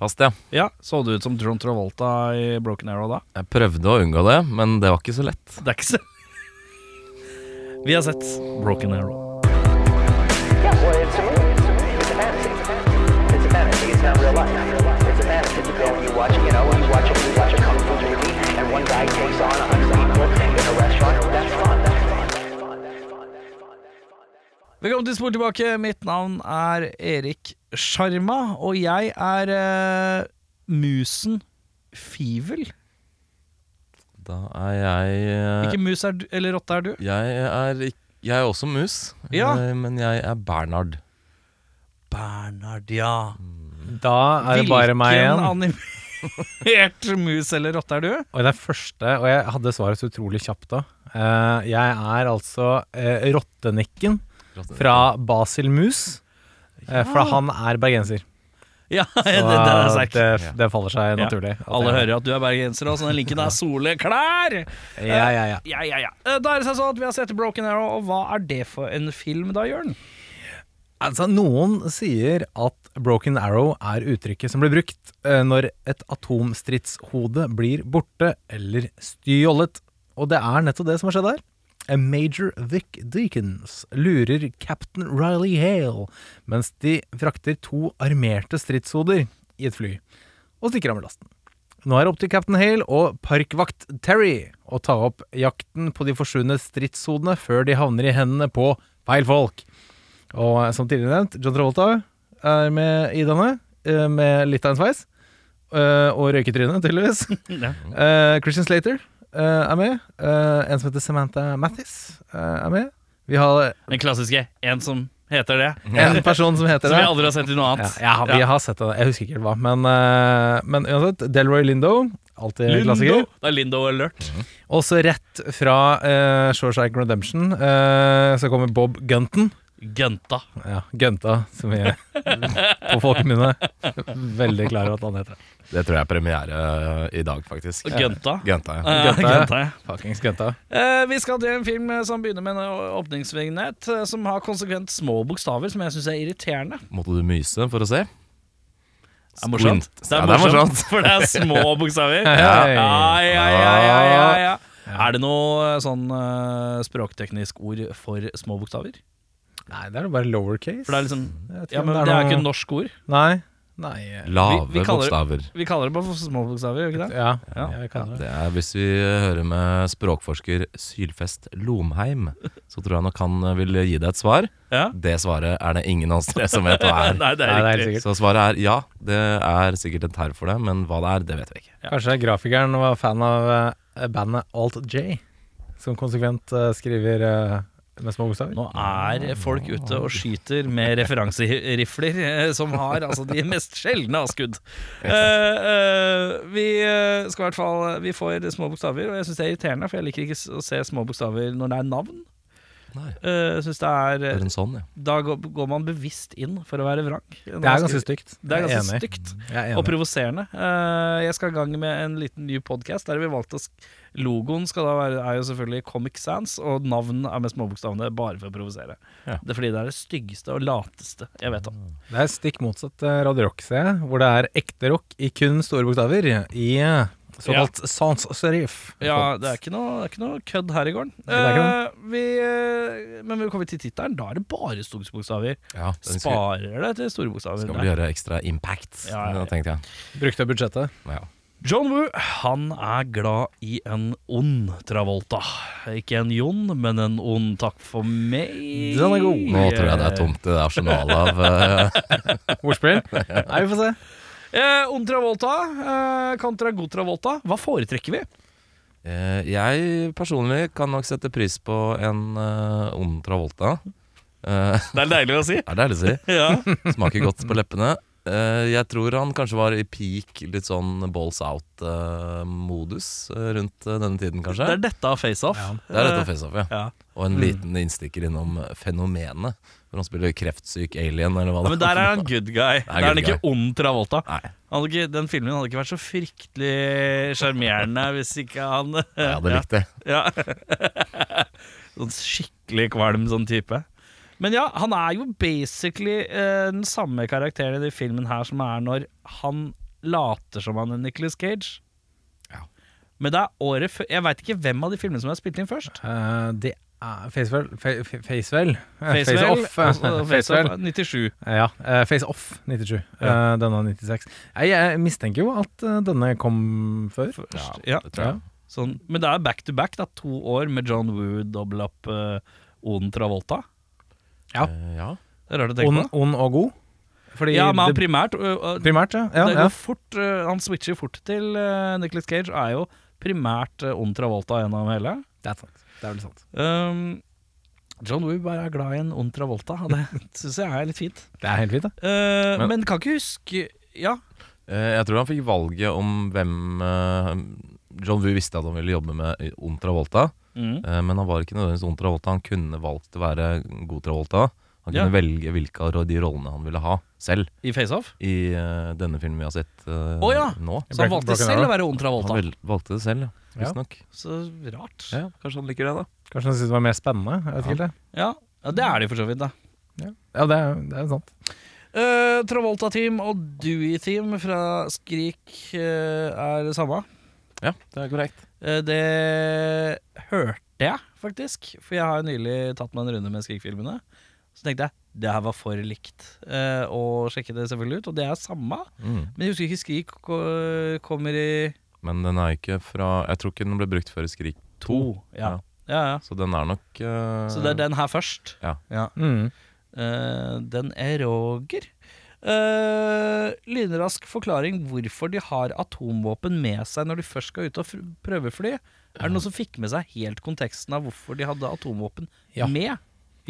Fast, ja. Ja, Så du ut som John Travolta i Broken Arrow da? Jeg prøvde å unngå det, men det var ikke så lett. Det er ikke så Vi har sett Broken Arrow. Yeah, well, it's a movie. It's a movie. It's a fantasy. It's a fantasy. It's not real life. It's a fantasy. You go and you watch, you know, you watch you watch a kung fu movie, and one guy takes on a Velkommen til Spor tilbake. Mitt navn er Erik Sjarma, og jeg er eh, musen Fivel. Da er jeg eh, Ikke mus er du, eller rotte er du? Jeg er, ikk- jeg er også mus, Ja. eh, men jeg er Bernhard. Bernhard, ja. Da er det bare meg igjen. animert mus eller rotte er du? Og det er første, og jeg hadde svaret så utrolig kjapt da. Eh, jeg er altså uh, Rottenikken fra Basil Mus. Ja. for han er bergenser. Ja, det, det er sterkt. det, det faller seg naturlig. Ja. Alle hører at du er bergenser, og så den linken er soleklær! Ja, ja, ja. Ja, ja, ja. Eh, Da er det seg sånn at vi har sett Broken Arrow, og hva er det for en film da, Jørn? Altså, noen sier at Broken Arrow er uttrykket som blir brukt eh, når et atomstridshode blir borte eller stjålet. Og det er nettopp det som har skjedd her. Eh, Major Vic Deacons lurer captain Riley Hale mens de frakter to armerte stridshoder i et fly, og stikker av med lasten. Nå er det opp til captain Hale og parkvakt Terry å ta opp jakten på de forsvunne stridshodene før de havner i hendene på feil folk. Og som tidligere nevnt, John Travolta er med i denne, eh, med litt av en sveis. eh, Og røyketryne, tydeligvis. Ja. Eh, Christian Slater eh, er med. Eh, En som heter Samantha Mathis eh, er med. Vi har Den klassiske 'en som heter det', en person som heter det. som vi aldri har sett i noe annet. ja, vi har sett det. Jeg husker ikke helt hva. Men, eh, men uansett, Delroy Lindo. Alltid Lindo. klassiker. Lindo. Det er Lindo Alert. Og så rett fra uh, Shawshank Redemption uh, så kommer Bob Gunton. Gunta. Ja, Gunta, som vi på folkemunne veldig klar over at han heter. Det tror jeg er premiere eh, i dag, faktisk. Gønta. Gønta, ja. Gønta, Gunta, ja. Fuckings Gønta. Eh, vi skal til en film eh, som begynner med en åpningsvignett eh, som har konsekvent små bokstaver, som jeg syns er irriterende. Måtte du myse for å se? Det er morsomt. Det er Ja, det er morsomt, morsomt. For det er små bokstaver. Ja. Ja, ja, ja, ja, ja, ja. Er det noe eh, sånn eh, språkteknisk ord for små bokstaver? Nei, det er jo bare lowercase. For det er liksom Ja, men det er ikke norsk ord. Nei. Nei. eh, Lave vi kaller- bokstaver. Vi kaller det bare for små bokstaver, gjør vi ikke det? Ja, Ja. ja. vi kaller det. Det er Hvis vi hører med språkforsker Sylfest Lomheim, så tror jeg nok han vil gi deg et svar. Ja. Det svaret er det ingen av oss tre som vet hva er. Nei, det Nei, er det er. Så svaret er ja, det er sikkert en term for det, men hva det er, det vet vi ikke. Kanskje grafikeren var fan av eh, bandet Alt J, som konsekvent eh, skriver eh, med små bokstaver. Nå er folk ute og skyter med referanserifler eh, som har altså de mest sjeldne av skudd. uh, eh, vi eh, skal i hvert fall Vi får små bokstaver, og jeg syns det er irriterende, for jeg liker ikke å se små bokstaver når det er navn. Eh, jeg synes det er det er sånn, ja. Da går, går man bevisst inn for å være vrang. Det er ganske stygt. Det er ganske enig. stygt er og provoserende. Uh, jeg skal i gang med en liten ny podkast Logoen skal da være, er jo selvfølgelig Comic Sans, og navn er med småbokstavene bare for å provosere. Ja. Det er fordi det er det styggeste og lateste jeg vet om. Det er stikk motsatt eh, Radio Rock, ser jeg, hvor det er ekte rock i kun store bokstaver. I såkalt sans serif. Ja, det er ikke noe, det er ikke noe kødd her i gården. Eh, vi, eh, men vi kommer til tittelen, da er det bare store bokstaver. ja Sparer det til store bokstaver. skal vi vel gjøre ekstra impact, Ja, ja, ja. tenkte jeg. Brukte budsjettet. Ja. John Woo han er glad i en ond Travolta. Ikke en Jon, men en ond takk for meg. Den er god. Nå tror jeg det er tomt i det arsenalet av uh... Ordspill? Nei, vi får se. Eh, ond Travolta eh, kontra god Travolta. Hva foretrekker vi? eh, Jeg personlig kan nok sette pris på en eh, ond Travolta. Eh, Det er deilig å si. det er deilig å si. Ja. Smaker godt på leppene. Eh, jeg tror han kanskje var i peak litt sånn balls out-modus rundt eh, denne tiden, kanskje. Det er dette av face-off. Ja. Det er dette face-off, ja. Ja. Og en liten innstikker innom Fenomenet, hvor han spiller kreftsyk alien, eller hva Ja, Men der er han good guy. Der er han ikke guy. ond Travolta. Nei, hadde ikke, den filmen hadde ikke vært så fryktelig sjarmerende hvis ikke han jeg hadde likt det. Ja. sånn skikkelig kvalm sånn type. Men ja, han er jo basically uh, den samme karakteren i den filmen her som er når han later som han er Nicholas Cage. Ja. Men det er året før Jeg veit ikke hvem av de filmene som er spilt inn først. Uh, det Facewell fa fa Facewell? Eh, Facewell, Face-Off. eh, altså, Face Off, 97. Ja. eh, Face Off 97. eh, denne 96. Jeg, jeg mistenker jo at eh, denne kom før. Først. Ja. Det tror jeg. Sånn, men det er back to back, da. To år med John Woo, double up uh, Oden Travolta. Ja. Ja. Det er rart å tenke Ond, på. ond og god. Fordi Ja, men han primært øh, primært, ja. ja, det ja. fort, uh, Han switcher fort til uh, Nicholas Cage. Er jo primært uh, Travolta gjennom hele. Det er sant. Det er vel sant. Um, John Woo bare er glad i en ond Travolta, det syns jeg er litt fint. Det er helt fint, det. Uh, Men- men, kan ikke huske Ja, Uh, Jeg tror han fikk valget om hvem uh, John Woo visste at han ville jobbe med Ond Travolta, mm. eh, men han var ikke nødvendigvis Ond Travolta. Han kunne valgt å være god Travolta. Han kunne Ja. velge hvilke av de rollene han ville ha selv i Face Off. i eh, denne filmen vi har sett eh, Å ja. nå. Så han valgte Broken selv Arrow. å være ond Travolta. Han vel, valgte det selv, ja. Ja. Visstnok. Så rart. Ja, kanskje han liker det, da. Kanskje han syntes det var mer spennende. Jeg vet ikke helt det. Ja, ja det er det jo for så vidt, da. Ja, det er, det er sant. Uh, Travolta-team og Dewey-team fra Skrik uh, er det samme. Ja, det er korrekt. Eh, det hørte jeg, faktisk. For jeg har nylig tatt meg en runde med Skrik-filmene. Så tenkte jeg det her var for likt. eh, og sjekket det selvfølgelig ut, og det er samme. Mm. Men jeg husker ikke Skrik ko- kommer i Men den er ikke fra Jeg tror ikke den ble brukt før i Skrik 2. to. Ja. ja, ja. Så den er nok eh, Så det er den her først. Ja. Mm. Eh, den er Roger. Uh, lynrask forklaring hvorfor de har atomvåpen med seg når de først skal ut og fr- prøvefly. Er det noen som fikk med seg helt konteksten av hvorfor de hadde atomvåpen Ja. med?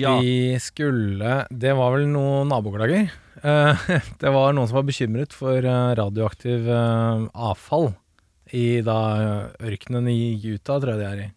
Ja. Vi skulle Det var vel noen naboklager. Eh, det var noen som var bekymret for eh, radioaktiv eh, avfall i da ørkenen i Utah, tror jeg de er i.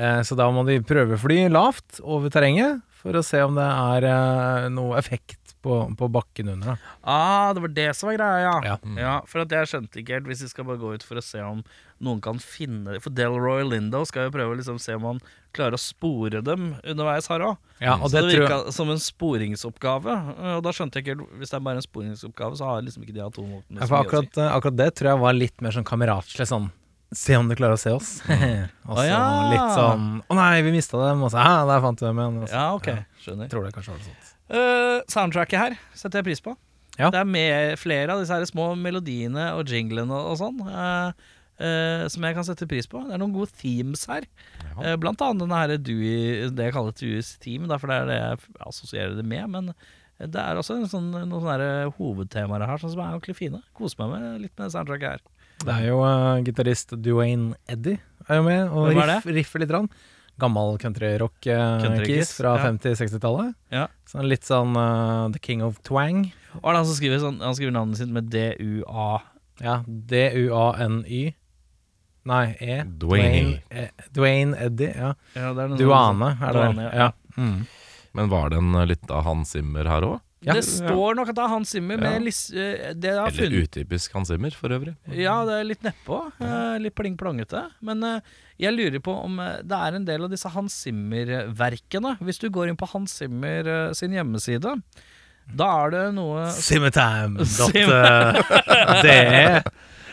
Eh, så da må de prøvefly lavt over terrenget for å se om det er noe effekt på, på bakken under. Da. Ah, det var det som var greia, ja. Ja. ja. For at jeg skjønte ikke helt, hvis vi skal bare gå ut for å se om noen kan finne For Delroy Lindo skal jo prøve å liksom se om han klarer å spore dem underveis her òg. Ja, Så det det virka jeg som en sporingsoppgave. eh, Og da skjønte jeg ikke helt Hvis det er bare en sporingsoppgave, så har liksom ikke de atomvåpnene ja, for mye si. akkurat, eh, det tror jeg var litt mer sånn kameratslig sånn Se om de klarer å se oss. og så ah, ja. litt sånn Å nei, vi mista dem. Og så ja, der fant vi dem igjen. Ja, ok. Skjønner. jeg tror det kanskje var det sånt. Eh, soundtracket her setter jeg pris på. Ja. Det er med flere av disse her små melodiene og jinglene og sånn. uh, uh, som jeg kan sette pris på. Det er noen gode themes her. Eh, blant annet denne her Dewey, det jeg kaller Deweys team, for det er det jeg assosierer det med. Men det er også en sånn, noen sånne hovedtemaer her sånn som er ordentlig fine. Koser meg med litt med soundtracket her. Det er jo uh, gitarist Duane Eddy er jo med og riff, riffer litt. Rann. Gammel countryrock-kis Countrykiss, fra ja. 50-60-tallet. Ja. Sånn litt sånn uh, The King of Twang. Og han som skriver, sånn, han skriver navnet sitt med D-U-A. Ja, D-U-A-N-Y. Nei, E. Dwayne. E. Dwayne Eddie, Ja. Ja, er Duane, er det vel. Duane, Ja. Mm. Men var det en eh, litt av Hans Zimmer her òg? Ja. Det står nok at det er Hans Zimmer, Ja. Med lis- eh, det jeg har Eller funnet utypisk Hans Zimmer, for øvrig. Ja, det er litt nedpå. Ja. litt pling-plongete. Men eh, jeg lurer på om eh, det er en del av disse Hans Zimmer-verkene. Hvis du går inn på Hans Zimmer eh, sin hjemmeside, da er det noe Simmertime.de. Sim-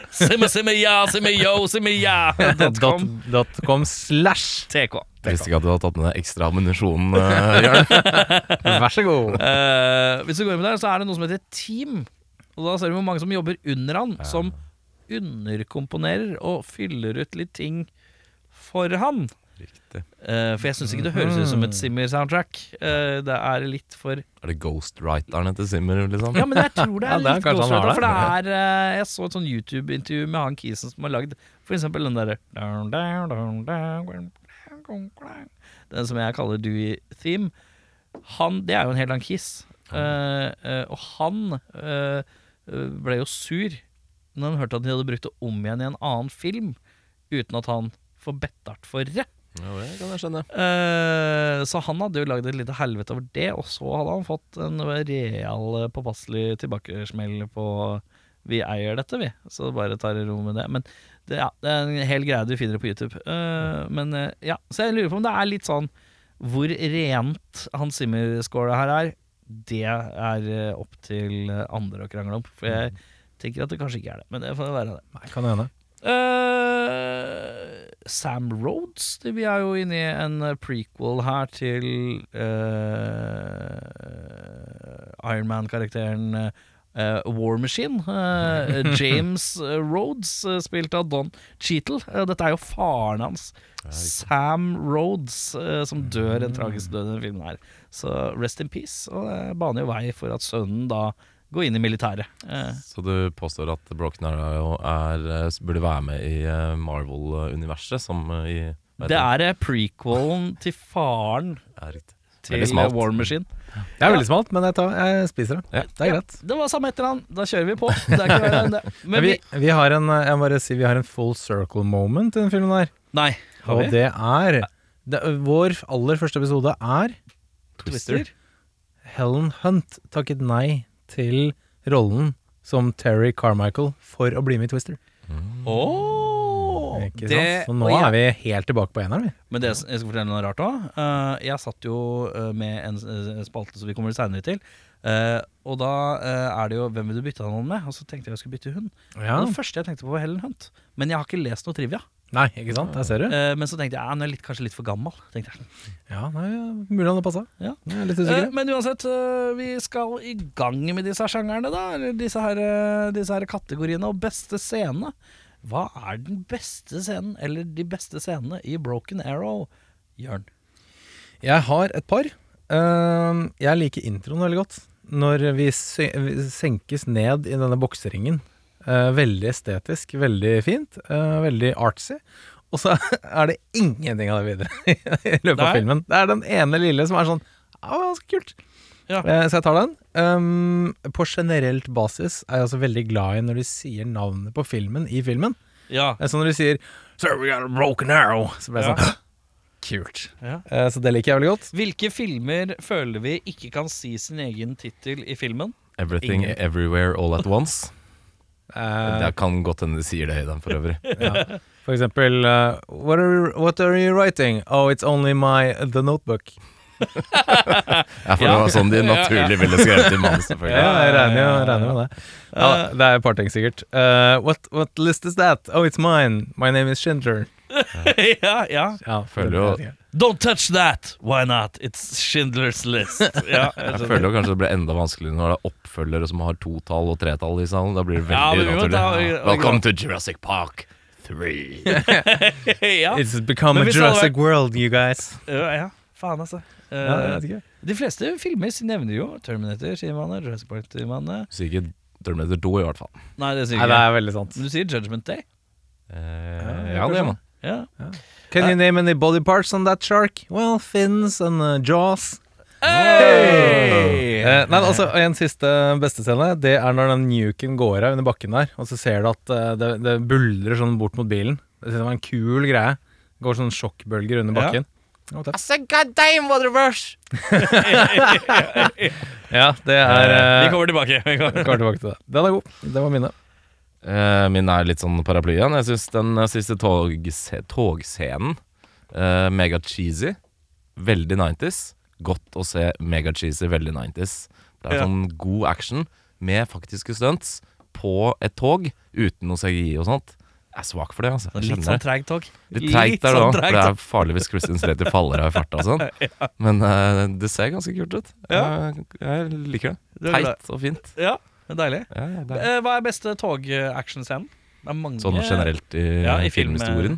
Simmer, simmer, ja, simmer, yo, simmer, ja. dot dot com slash TK. Jeg visste ikke at du hadde tatt med deg ekstra ammunisjon. uh, Jørn. Vær så god. Uh, hvis du går inn der, så er det noe som heter Team. Og da ser du hvor mange som jobber under han, som underkomponerer og fyller ut litt ting for han. Riktig. Uh, for jeg syns ikke det høres ut som et Simmer-soundtrack. Uh, det er litt for Er det ghostwriteren til Simmer, liksom? Ja, men jeg tror det Ja, er det litt ghostwriter. For det er uh, Jeg så et sånn YouTube-intervju med han kisen som har lagd for eksempel den derre Den som jeg kaller Dewey Theme. Han, det er jo en helt annen kiss. Uh, uh, og han eh, ble jo sur når han hørte at de hadde brukt det om igjen i en annen film, uten at han får bettart for det. Ja, det kan jeg skjønne. Så han hadde jo lagd et lite helvete over det, og så hadde han fått en real påpasselig tilbakesmell på Vi eier dette, vi. Så bare tar det ro med det. Men det, ja, det er en hel greie du finner på YouTube. Eh, men uh, ja, Så jeg lurer på om det er litt sånn Hvor rent Hans Zimmer-scoret her er, det er eh, opp til andre å krangle om. For jeg tenker at det kanskje ikke er det. Men det får være det. Nei, kan hende. Uh, Sam Rhodes Vi er jo inne i en prequel her til uh, Ironman-karakteren eh, War Machine. Uh, James eh, Rhodes, spilt av Don Cheatle. Dette er jo faren hans, Sam Rhodes, som dør en tragisk død i denne filmen her. Så rest in peace. Og det baner jo vei for at sønnen da går inn i militæret. Eh, Så du påstår at Broken Arrow burde være med i Marvel-universet, som i det er prequelen til faren. Til War Machine. Det er veldig smalt, men jeg, tar, jeg spiser det. Ja. Det er greit. Det var samme etternavn. Da kjører vi på. Det er ikke verre enn det. Men vi, har en Jeg bare si vi har en full circle moment i den filmen der. Nei, har Og vi? det er det, Vår aller første episode er Twister. Helen Hunt takket nei til rollen som Terry Carmichael for å bli med i Twister. Åh, Ikke det- sant? Så nå jeg- er vi helt tilbake på eneren, vi. Men det, jeg skal fortelle noe rart òg. jeg satt jo eh, med en eh, spalte som vi kommer seinere til. Eh, og da eh, er det jo 'Hvem vil du bytte noen med?' Og så tenkte jeg jeg skulle bytte hund. Ja. Og det første jeg tenkte på, var Helen Hunt. Men jeg har ikke lest noe trivia. Nei, ikke sant? Der ser du. Uh, men så tenkte jeg hun er litt, kanskje litt for gammel. Tenkte jeg. Ja, nei, Mulig han har passa. Ja. Eh, usikker. men uansett, uh, vi skal i gang med disse sjangerne, da. Eller disse her, eh, disse her kategoriene. Og beste scene. Hva er den beste scenen, eller de beste scenene, i Broken Arrow? Jørn. Jeg har et par. Ehm, jeg liker introen veldig godt. Når vi, vi senkes ned i denne bokseringen. Eh, veldig estetisk, veldig fint. eh, veldig artsy. Og så er det ingenting av det videre i løpet av filmen. Det er den ene lille som er sånn Ja, ganske kult. Ja. Eh, så jeg tar den. Um, på generelt basis er jeg også veldig glad i når de sier navnet på filmen i filmen. Ja. Eh, Så når de sier 'Sir, we got a broken arrow', så blir jeg Ja. sånn Kult. Ja. Eh, så det liker jeg veldig godt. Hvilke filmer føler vi ikke kan si sin egen tittel i filmen? Everything Ingen. Everywhere All At Once. uh, Det kan godt hende de sier det i den, for øvrig. For eksempel uh, what, are what are you writing? Oh, it's only my The Notebook. Ja, for det var sånn de naturlig ville skrevet i manus, Ja, jeg regner, jo, regner med det. Ja, det er et par ting, sikkert. Uh, what, what list is that? Oh, it's mine. My name is Schindler. ja, ja. Ja, Føler jo- Don't touch that! Why not? It's Schindlers List. Ja, jeg Jeg føler jo kanskje det blir enda vanskeligere når det er oppfølgere som har totall og tretall i salen. Da blir det veldig ja, naturlig. ta-. Welcome to Jurassic Park 3. ja. It's become Men a Jurassic vært... World, you guys. ja, ja. Faen, altså. Eh, Ja, jeg vet ikke. de fleste filmer nevner jo Terminator, sier man. Jurassic Park, sier man. Sier ikke Terminator 2 i hvert fall. Nei, det sier Nei, det ikke er veldig sant. Du sier Judgment Day. Eh, ja, det gjør man. Ja. Can you name any body parts on that shark? Well, fins and uh, jaws. Hey! Eh, nei, altså En siste bestescene Det er når den nuken går av under bakken der, og så ser du at eh, det, det buldrer sånn bort mot bilen. Det synes jeg var en kul greie. Går sånn sjokkbølger under Ja. bakken. Ja, I said god damn, Waterverse! ja, det er Vi eh, kommer tilbake. Vi kommer. Kommer tilbake til det. Den er god. Det var mine. Eh, min er litt sånn paraply igjen. Jeg syns den eh, siste togse togscenen, eh, mega cheesy, veldig 90s. Godt å se mega cheesy, veldig 90s. Det er Ja. sånn god action med faktiske stunts på et tog uten noe CGI og sånt. Jeg er svak for det, altså. Jeg Litt sånn treigt tog. Litt treigt der sånn òg, for det er farlig hvis Christian Slater faller av i farta og sånn. Men uh, det ser ganske kult ut. Ja. Jeg, jeg liker det. Teit og fint. Ja, det er deilig. Ja, ja, er. Eh, Hva er beste tog-actionscenen? Er Sånn generelt i, Ja, i filmhistorien.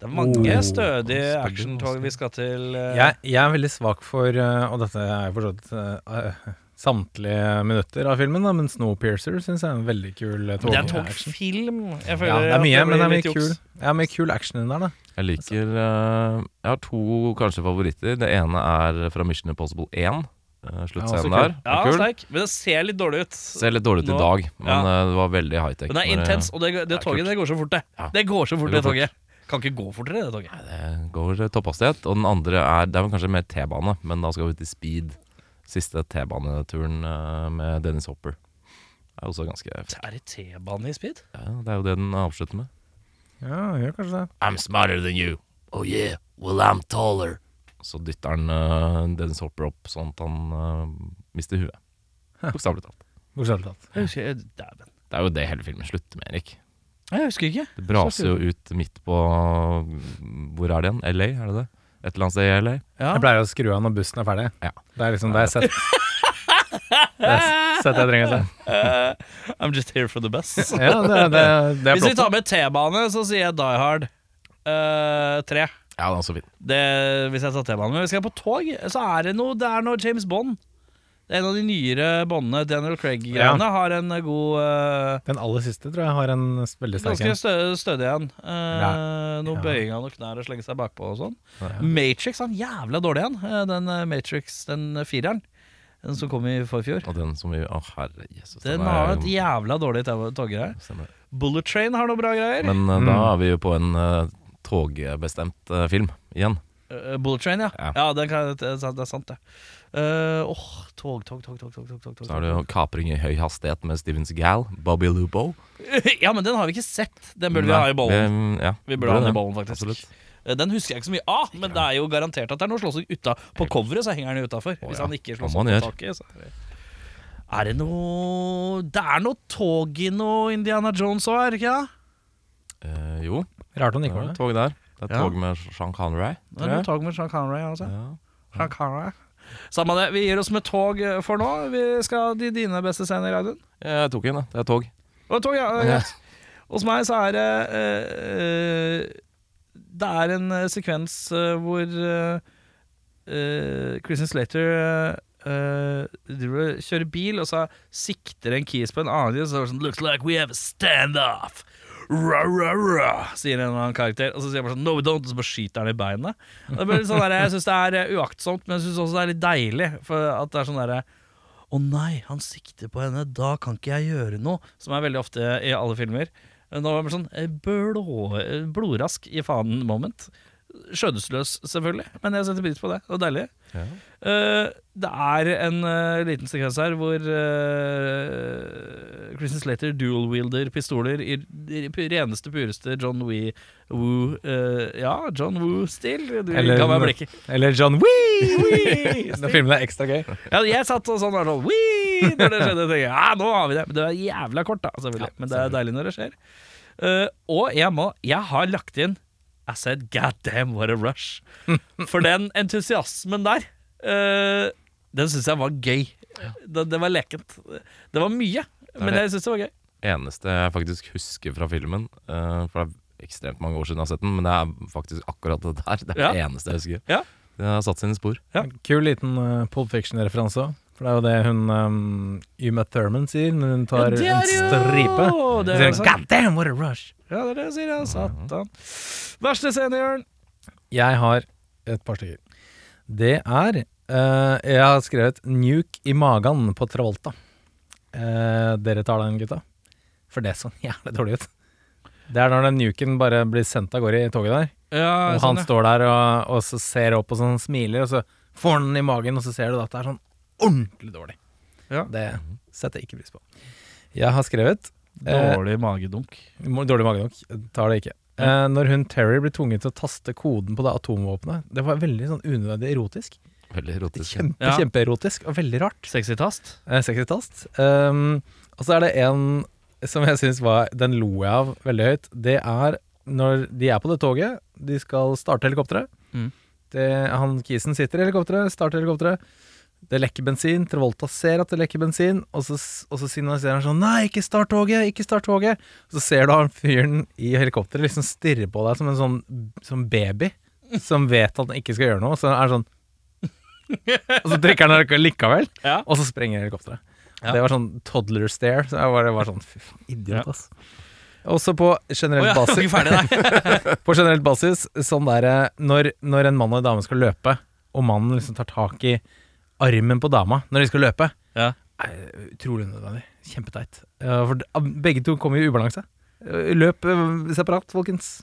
Det er mange Oh, stødige actiontog vi skal til. Uh... Jeg, jeg er veldig svak for, uh, og dette er jo for så vidt eh, samtlige minutter av filmen, da, men Snowpiercer syns jeg er en veldig kul tog. Det er togfilm. Jeg føler Ja, det er mye, mye, men det er mye litt det kul, ja, mye kul action inni den der, da. Jeg liker uh, Jeg har to kanskje favoritter. Det ene er fra Mission Impossible 1. Uh, Sluttscenen kul. der. Ja, sterk. Men det ser litt dårlig ut. Ser litt dårlig ut Nå- i dag, men Ja. eh, det var veldig high-tech. Men det er intens, og det, det Det er toget det går så fort, det. Ja. Det går så fort, Det det, toget. Kan ikke gå fortere, det toget. Det går topphastighet. Og den andre er Det er vel kanskje mer T-bane, men da skal vi til speed. Siste T-baneturen eh, med Dennis Hopper. Det er også ganske Er det T-bane i speed? ja, Det er jo det den avslutter med. Ja, gjør kanskje det. I'm smarter than you. Oh yeah, well I'm taller. Så dytter han uh, Dennis Hopper opp sånn at han uh, mister huet. Bokstavelig talt. Bokstavelig talt. Jeg husker, dæven. Det er jo det hele filmen slutter med, Erik. Jeg husker ikke. Det braser jo ut midt på Hvor er det igjen? LA, er det det? Et eller annet sted i LA? Ja. Jeg pleier å skru av når bussen er ferdig. Ja. Det er liksom det jeg setter Det setter jeg trenger å se. Eh, I'm just here for the best. Ja, det, det, det er Hvis vi tar med T-bane, så sier jeg Die Hard eh, 3. Ja, den er så fin. Hvis jeg tar T-bane Men hvis jeg er på tog, så er det noe Det er noe James Bond. En av de nyere Bondene, Daniel Craig-greiene, har en god uh, Den aller siste tror jeg har en veldig sterk Ganske en. stø stødig en. Uh, Ja. Noe Ja. bøying av noen knær og slenge seg bakpå og sånn. Ja. Matrix har en jævla dårlig en. Eh, Den eh, Matrix, den eh, fireren. Den som kom i forfjor. Og den som vi Å, herre Jesus. Den den har et jævla dårlig toggreier. Bullet Train har noe bra greier. Men uh, Mm. da er vi jo på en uh, togbestemt eh, film igjen. Eh, Bullet Train, ja. Ja. Ja, den kan, det, det er sant, det. Eh, åh, uh, oh, tog, tog, tog, tog, tog, tog, tog, Så har du kapring i høy hastighet med Steven's gal, Bobby Lupo. ja, men den har vi ikke sett. Den burde vi ha i bollen. Det, ja, vi burde ha den i bollen, faktisk. Absolutt. Eh, den husker jeg ikke så mye av, ah, men det er jo garantert at det er noe slåssing uta. På coveret så henger den utafor. Oh, ja. Hvis han ikke slåss på taket. Er, er det noe Det er noe tog i noe Indiana Jones òg, er det ikke det? Eh, jo. Rart om det ikke var det. Tog der. Det er tog med Sean Connery. Det er noe tog med Sean Connery, altså. Sean Connery. Samme det. Vi gir oss med tog eh, for nå. Vi skal de dine beste scener, Audun. Jeg tok en, da. Det er tog. Og tog, ja. ja. Hos meg så er det uh, Det er en sekvens hvor uh, Christian Slater uh, kjører bil, og så sikter en keys på en annen, og så er det sånn Looks like we have a standoff. Ra, ra, ra, sier en eller annen karakter. Og så sier han bare sånn No, we don't. Og så bare skyter han i beinet. Sånn der, jeg syns det er eh, uaktsomt, men jeg syns også det er litt deilig. For at det er sånn derre å nei, han sikter på henne, da kan ikke jeg gjøre noe. Som er veldig ofte i alle filmer. Nå var det sånn eh, blå, eh, blodrask i faen moment. Skjødesløs, selvfølgelig, men jeg setter pris på det. Det var deilig. Ja. Uh, det er en uh, liten sekvens her hvor uh, Christian Slater dual-wielder pistoler i, i reneste, pureste John Wee Woo Ja, John Woo-stil. Eller-. Eller John Wee! Wee! Når filmen er ekstra gøy. Ja, jeg satt og sånn var sånn Wee! Når det skjedde, jeg ja, nå har vi det. Men det er jævla kort, da, selvfølgelig. Men det er deilig når det skjer. Og jeg må Jeg har lagt inn I said god damn, what a rush. For den entusiasmen der, uh, den syns jeg var gøy. Det, det var lekent. Det var mye, men det. jeg syns det var gøy. Eneste jeg faktisk husker fra filmen, uh, for det er ekstremt mange år siden jeg har sett den, men det er faktisk akkurat det der. Det er Ja. det eneste jeg husker. Ja. Det har satt sine spor. Ja. Kul liten uh, Pulp Fiction-referanse òg. For det er jo det hun um, Uma Thurman sier når hun tar ja, en er stripe. det er sier. God damn, what a rush! Ja, det er det hun sier. Ja. Satan. Verste scene, Jørn. Jeg har et par stykker. Det er uh, Jeg har skrevet 'Nuke i magen' på Travolta. Uh, dere tar den, gutta? For det så jævlig dårlig ut. Det er når den nuken bare blir sendt av gårde i toget der. Ja, Og sånn, han ja. står der og, og så ser opp og sånn smiler, og så får han den i magen, og så ser du at det er sånn ordentlig dårlig. Ja. Det setter jeg ikke pris på. Jeg har skrevet eh, Dårlig magedunk. Dårlig magedunk. Tar det ikke. Eh, når hun Terry blir tvunget til å taste koden på det atomvåpenet Det var veldig sånn unødvendig erotisk. Veldig erotisk. Kjempe, Ja. Kjempeerotisk og veldig rart. Sexy tast. Eh, Sexy tast. Um, og så er det en som jeg syns var Den lo jeg av veldig høyt. Det er når de er på det toget, de skal starte helikopteret. Mm. Det, han Kisen sitter i helikopteret, starter helikopteret. Det lekker bensin. Travolta ser at det lekker bensin, og så, og så signaliserer han sånn Nei, ikke start toget! Ikke start toget! Så ser du han fyren i helikopteret liksom stirre på deg som en sånn som baby som vet at han ikke skal gjøre noe. Så er han sånn Og så trykker han likevel, Ja. og så sprenger helikopteret. Ja. Det var sånn toddler stare. Så jeg bare var sånn Fy faen, idiot, ass. Også på generell oh, ja, basis. På generell basis, sånn der eh, når, når en mann og en dame skal løpe, og mannen liksom tar tak i armen på dama når de skal løpe. Ja. Er utrolig unødvendig. Kjempeteit. Ja, for begge to kommer i ubalanse. Eh, Løp eh, separat, folkens.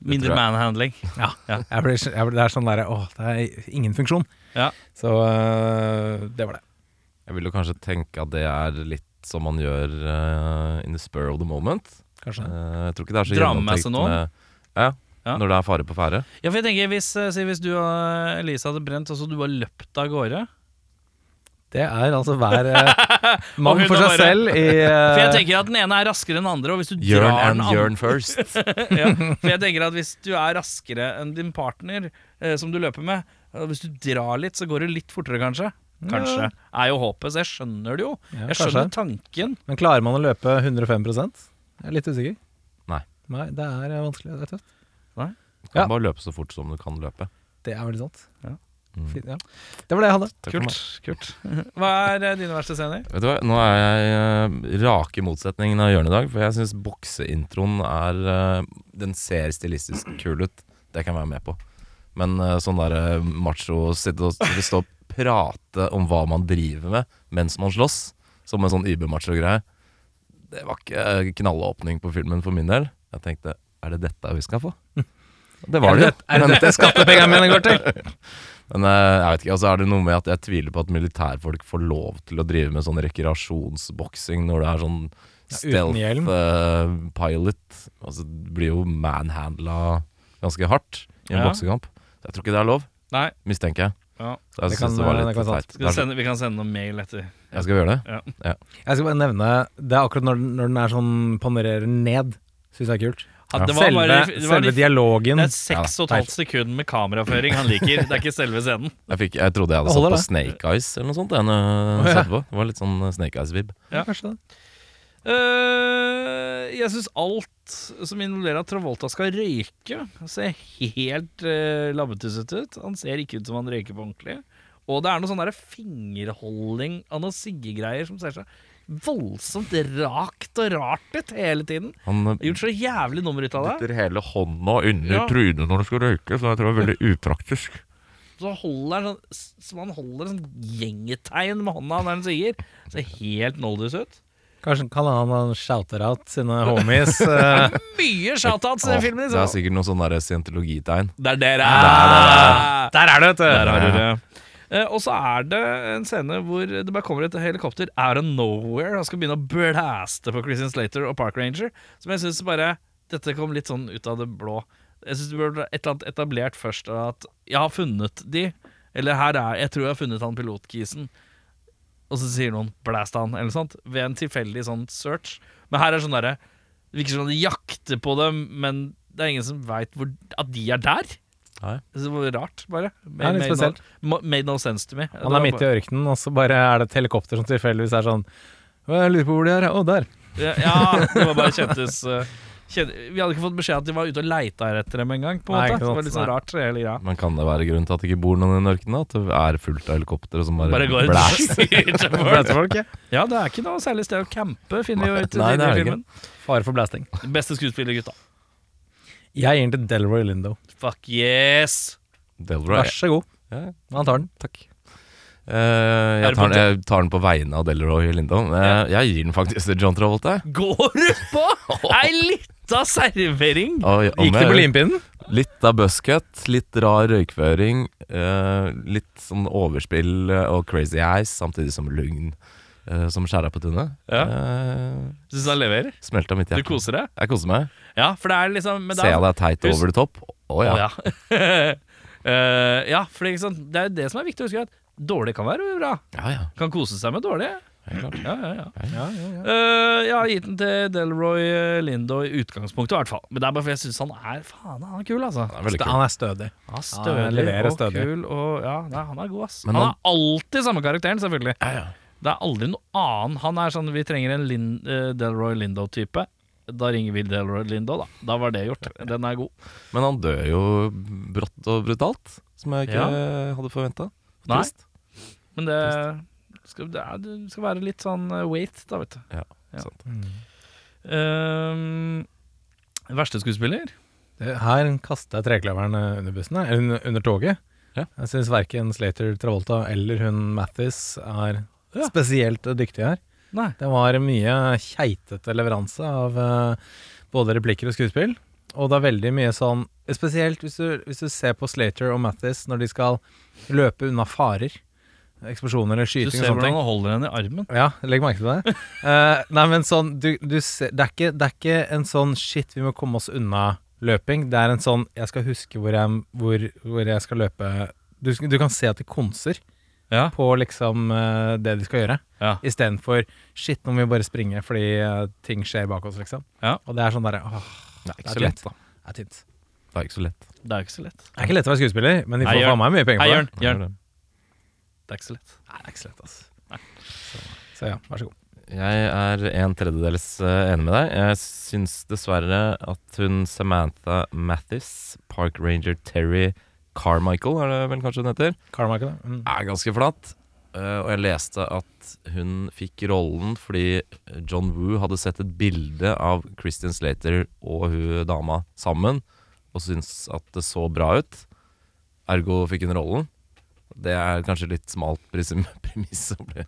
Mindre manhandling. Ja. Ja. Jeg ble, jeg ble, det er sånn derre Åh, det er ingen funksjon. Ja. Så eh, det var det. Jeg vil jo kanskje tenke at det er litt som man gjør uh, in the spur of the moment. Kanskje. uh, jeg tror ikke det er så gjennomtenkt seg med ja, Ja. når det er fare på ferde. Ja, for jeg tenker hvis, hvis du og Elise hadde brent, og så du har løpt av gårde Det er altså hver eh, mann for seg bare- selv i eh, For jeg tenker at den ene er raskere enn den andre, og hvis du Jørn drar den and andre first. ja, For jeg tenker at hvis du er raskere enn din partner eh, som du løper med og Hvis du drar litt, så går det litt fortere, kanskje. Kanskje. Er jo håpet, så jeg skjønner det jo. Ja, jeg skjønner kanskje. tanken. Men klarer man å løpe 105 Jeg er litt usikker. Nei. Nei, det er eh, vanskelig. Det er tøft. Du kan Ja. bare løpe så fort som du kan løpe. Det er veldig sant. Ja. Mm. Fint, ja. Det var det jeg hadde. Takk. Kult. kult Hva er eh, dine verste scener? Vet du hva, Nå er jeg uh, rake motsetningen av Jørn i dag. For jeg syns bokseintroen er eh, Den ser stilistisk kul ut. Det kan jeg være med på. Men eh, sånn der eh, macho sitte og sitte og stå og prate om hva man driver med mens man slåss, som en sånn übermacho-greie, det var ikke eh, knallåpning på filmen for min del. Jeg tenkte er det dette vi skal få? Det var det jo. Er det dette skattepengene mine går til? Men eh, jeg vet ikke, altså er det noe med at jeg tviler på at militærfolk får lov til å drive med sånn rekreasjonsboksing når det er sånn stealth ja, uh, pilot. Altså det blir jo manhandla ganske hardt i en Ja. boksekamp. Så jeg tror ikke det er lov, Nei. mistenker jeg. Ja. Så jeg Det kan- det var det litt kan teit. Vi, sende, vi kan sende noen mail etter. Jeg skal gjøre det. Ja. Jeg skal bare nevne Det er akkurat når, når den er sånn panererer ned, syns jeg er kult. Ja, det var Selve, bare, det var selve de, dialogen. det er seks og et halvt sekund med kameraføring han liker. Det er ikke selve scenen. Jeg, fikk, jeg trodde jeg hadde satt på på Snake Eyes eller noe sånt. Når Å, ja. på. Det var litt sånn eh, Snake Eyes-vib. Ja. Kanskje det. Uh, jeg syns alt som involverer at Travolta skal røyke, ser helt uh, labbetusset ut. Han ser ikke ut som han røyker på ordentlig. Og det er noe sånn fingerholding av noen siggegreier som ser så voldsomt rakt og rart ut hele tiden. Han eh, Gjort så jævlig nummer ut av det. dytter hele hånda under Ja. trynet når du skal røyke, så jeg tror det er veldig upraktisk. Så holder han sånn han holder sånn gjengetegn med hånda når han sier. Ser helt noldus ut. Kanskje kan han, han shout-out sine homies. eh, Mye shoutouts i den filmen. det er Så. sikkert noe sånn der scientologitegn. Det er det det er. Der er det, vet du! Der har du det. Eh, og så er det en scene hvor det bare kommer et helikopter out of nowhere og skal begynne å blaste på Christian Slater og Park Ranger. Som jeg syns bare Dette kom litt sånn ut av det blå. Jeg syns det burde et eller annet etablert først at jeg har funnet de. Eller her er Jeg tror jeg har funnet han pilotkisen. Og så sier noen 'blast han', eller noe sånt. Ved en tilfeldig sånn search. Men her er sånn derre Det virker som de jakter på dem, men det er ingen som veit at de er der. Nei. Det var rart, bare. Made, ja, Made. No, made no sense to me. Han er midt i ørkenen, og så bare er det et helikopter som tilfeldigvis er sånn Jeg lurer på hvor de er. Å, der. Ja, ja, det var bare kjentes uh, kjen- Vi hadde ikke fått beskjed at de var ute og leita etter dem engang. På en måte. Det var litt sånn rart. Hele greia. Men kan det være grunnen til at det ikke bor noen i den ørkenen? At det er fullt av helikoptre som bare, Bare blast? folk. Ja. Ja, det er ikke noe særlig sted å campe, finner vi jo ut i filmen. Fare for blasting. Beste skuespiller, gutta. Jeg gir den til Delroy Lindo. Fuck yes! Delroy. Vær så god. Ja, Han tar den. takk. Eh, jeg, tar den, jeg tar den på vegne av Delroy Lindo. Eh, jeg gir den faktisk til John Travolta. Går du på ei lita servering? Og, og Gikk det på limpinnen? Litt av buscut, litt rar røykføring, eh, litt sånn overspill og crazy eyes, samtidig som lugn eh, som skjæra på tunet. Ja. Eh, Syns han leverer? smelta midt i Du hjertet. koser deg? Jeg koser meg. Ja, for det er liksom men da- Ser er- jeg deg teit over the top? Å ja. Ja. Eh, ja, for det er, ikke sant? det er det som er viktig å huske. At dårlig kan være bra. Ja, ja. Kan kose seg med dårlig. Ja, ja, ja. Ja, ja, ja. Eh, jeg har gitt den til Delroy eh, Lindo i utgangspunktet, i hvert fall. Men det er bare fordi jeg syns han er Faen, han er kul, altså. Det er veldig kult. Han er stødig. Han er han stødig leverer og stødig. kul. Og, ja, nei, han er god, ass. Men han han- er alltid samme karakteren, selvfølgelig. Ja, ja. Det er aldri noe annen. Han er sånn Vi trenger en Lin, eh, Delroy Lindo-type. Da ringer vi Delroy Lindo, da. Da var det gjort. Den er god. Men han dør jo brått og brutalt, som jeg ikke hadde forventa. Nei. Men det skal, det, er, det skal være litt sånn eh, wait, da, vet du. Ja, Ja. sant. Ehm, verste skuespiller? Her kaster jeg trekløveren eh, under bussen, eller under, under toget. Ja. Jeg syns verken Slater Travolta eller hun Mathis er spesielt dyktige her. Nei. Det var mye keitete leveranse av uh, både replikker og skuespill. Og det er veldig mye sånn Spesielt hvis du, hvis du ser på Slater og Mattis når de skal løpe unna farer. Eksplosjoner eller skyting og ser hvordan han holder henne i armen. Ja, legg merke til det. uh, nei, men sånn du, du ser, det, er ikke, det er ikke en sånn shit, vi må komme oss unna løping. Det er en sånn jeg skal huske hvor jeg, hvor, hvor jeg skal løpe du, du kan se at de konser Ja. på liksom uh, det de skal gjøre. Ja. Istedenfor shit, nå må vi bare springe fordi uh, ting skjer bak oss, liksom. Ja. Og det er sånn derre åh, Det er ikke så lett, da. det er tynt. Det er ikke så lett. Det er ikke så lett. Det er ikke lett å være skuespiller, men de får faen meg mye penger på for det. Jørn. Det er det. Det er ikke så lett. Nei, det er ikke så lett, altså. Så, så ja, vær så god. Jeg er en tredjedels eh, enig med deg. Jeg syns dessverre at hun Samantha Mathis, Park Ranger Terry Carmichael, er det vel kanskje hun heter, Carmichael, ja. Mm. er ganske flatt. Uh, og jeg leste at hun fikk rollen fordi John Woo hadde sett et bilde av Christian Slater og hun dama sammen, og syntes at det så bra ut. Ergo fikk hun rollen. Det er kanskje litt smalt premiss å bli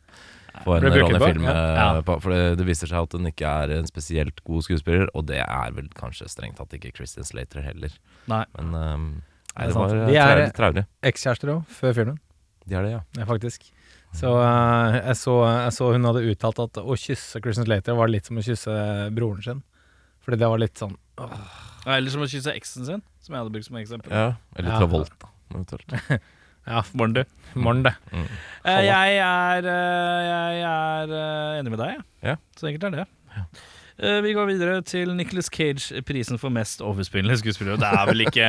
få en rolle i film. ja. eh, Ja. For det, det viser seg at hun ikke er en spesielt god skuespiller, og det er vel kanskje strengt tatt ikke Christian Slater heller. Nei. Men ehm, nei, Det var De er- traurig. Ekskjærester òg, før filmen. De er det, ja. Ja, faktisk. Så uh, jeg, så jeg så hun hadde uttalt at å kysse Christian Slater var litt som å kysse broren sin. Fordi det var litt sånn åh, Ja, Eller som å kysse eksen sin, som jeg hadde brukt som eksempel. ja. Eller Ja. Travolta, eventuelt. Ja, Morgen, du. Morn, det. Mm. Eh, jeg er, eh, jeg er enig med deg, jeg. Ja. Så enkelt er det. Eh, vi går videre til Nicholas Cage, prisen for mest overspillende skuespiller. Det er vel ikke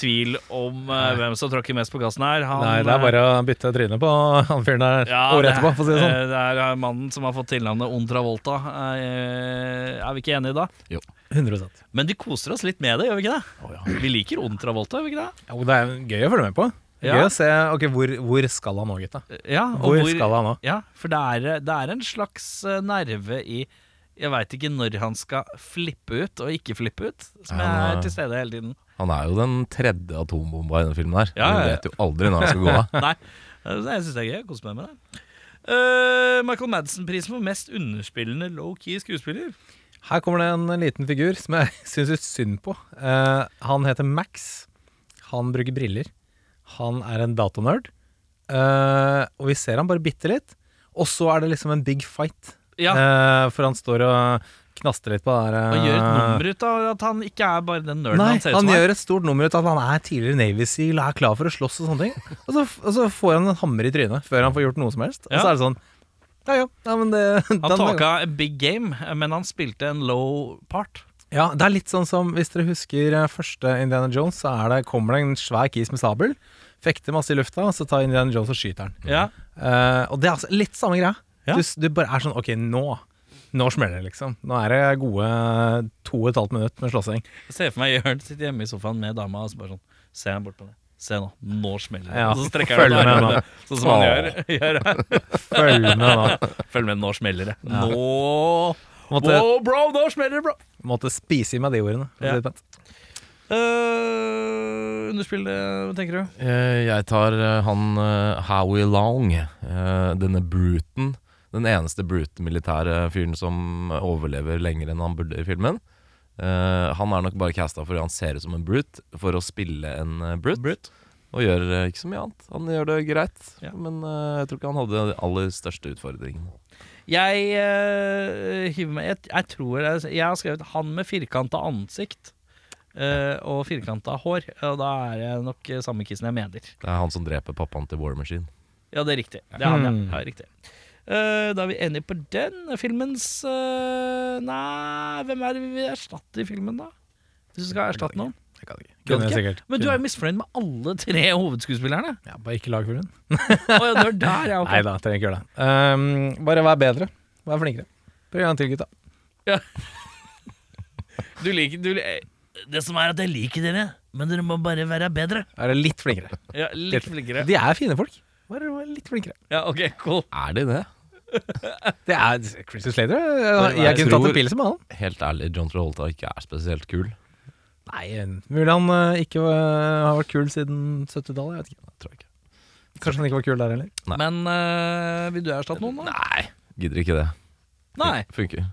tvil om eh, hvem som tråkker mest på gassen her. Han, Nei, det er bare å bytte tryne på han fyren der Ja, året etterpå, for å si det sånn. eh, Det er eh, mannen som har fått tilnavnet On Travolta. Eh, er vi ikke enige da? Jo. 100% Men de koser oss litt med det, gjør vi ikke det? Vi liker On Travolta, gjør vi ikke det? Jo, det er gøy å følge med på. Ja. Gøy å se okay, hvor, hvor skal han nå, gutta. Ja, og Hvor skal han nå? Ja, for det er, det er en slags eh, nerve i Jeg veit ikke når han skal flippe ut og ikke flippe ut, som jeg han er til stede hele tiden. Han er jo den tredje atombomba i denne filmen her. Ja, Du vet jo aldri når han skal gå av. Nei, jeg syns det er gøy. Koser meg med det. Uh, Michael Madsen-prisen for mest underspillende low-key skuespiller. Her kommer det en liten figur som jeg syns litt synd på. Uh, han heter Max. Han bruker briller. Han er en datanerd. Uh, og vi ser han bare bitte litt. Og så er det liksom en big fight. Ja, Eh, for han står og knaster litt på det der Og gjør et eh, nummer ut av at han ikke er bare den nerden Nei, han ser ut som. er. gjør et stort nummer ut av at han er tidligere Navy Seal og er klar for å slåss og sånne ting. Og så, og så får han en hammer i trynet før han får gjort noe som helst. Og så er det sånn Ja, ja, ja men det Han talka big game, men han spilte en low part. Ja, det er litt sånn som Hvis dere husker eh, første Indiana Jones, så er det, kommer det en svær kis med sabel. Fekter masse i lufta, og så tar Indiana Jones og skyter den. Ja, Uh, og det er altså litt samme greia. Ja. Du, du bare er sånn Ok, nå Nå smeller det, liksom. Nå er det gode to og et halvt minutt med slåssing. Jeg ser for meg Jørn sitter hjemme i sofaen med dama og så bare sånn Ser han bort på det. Se nå, nå smeller det. Ja, Og så strekker han ut armene, sånn som han gjør. gjør. Følg med nå. Følg med, nå smeller det. Ja. Nå Måtte, Wow, bro, nå smeller det, bro! måtte spise i meg de ordene. Ja. Uh, underspill det, hva tenker du? Uh, Jeg tar uh, han eh, Howie Long, eh, denne bruten. Den eneste brute militære fyren som overlever lenger enn han burde i filmen. Uh, han er nok bare casta fordi han ser ut som en brute, for å spille en eh, brute. Og gjør uh, ikke så mye annet. Han gjør det greit, Ja. men jeg tror ikke han hadde de aller største utfordringene. Jeg uh, hiver meg jeg, jeg tror jeg, jeg har skrevet 'han med firkanta ansikt' eh, og firkanta hår. Og da er det nok samme kissen jeg mener. Det er han som dreper pappaen til War Machine. Ja, det er riktig. Det er han, ja. ja riktig. Eh, da er vi enige på den. Filmens eh, Nei, hvem er det vi vil erstatte i filmen, da? Hvis du skal erstatte noen? Jeg kan ikke. Kan Kunne ikke? sikkert. Men du er jo misfornøyd med alle tre hovedskuespillerne. ja, Bare ikke lag filmen. oh, ja, du er der, ja. okay. Nei da, trenger ikke gjøre det. Um, bare vær bedre. Vær flinkere. Prøv en gang til, gutta. Du liker du, Det som er at jeg liker dere, men dere må bare være bedre. Være litt flinkere. Ja, Litt flinkere. De er fine folk. Bare vær litt flinkere. Ja, ok, cool. Er de det? Det er Christy Slater. Jeg, jeg jeg kunne tatt en pils med han. Helt ærlig, John Travolta ikke er spesielt kul. Nei, mulig han eh, ikke var- har vært kul siden 70-tallet. Jeg vet ikke. Tror jeg ikke. Kanskje han ikke var kul der heller. Nei. Men eh, vil du erstatte noen, da? Nei, gidder ikke det. Nei. Funker.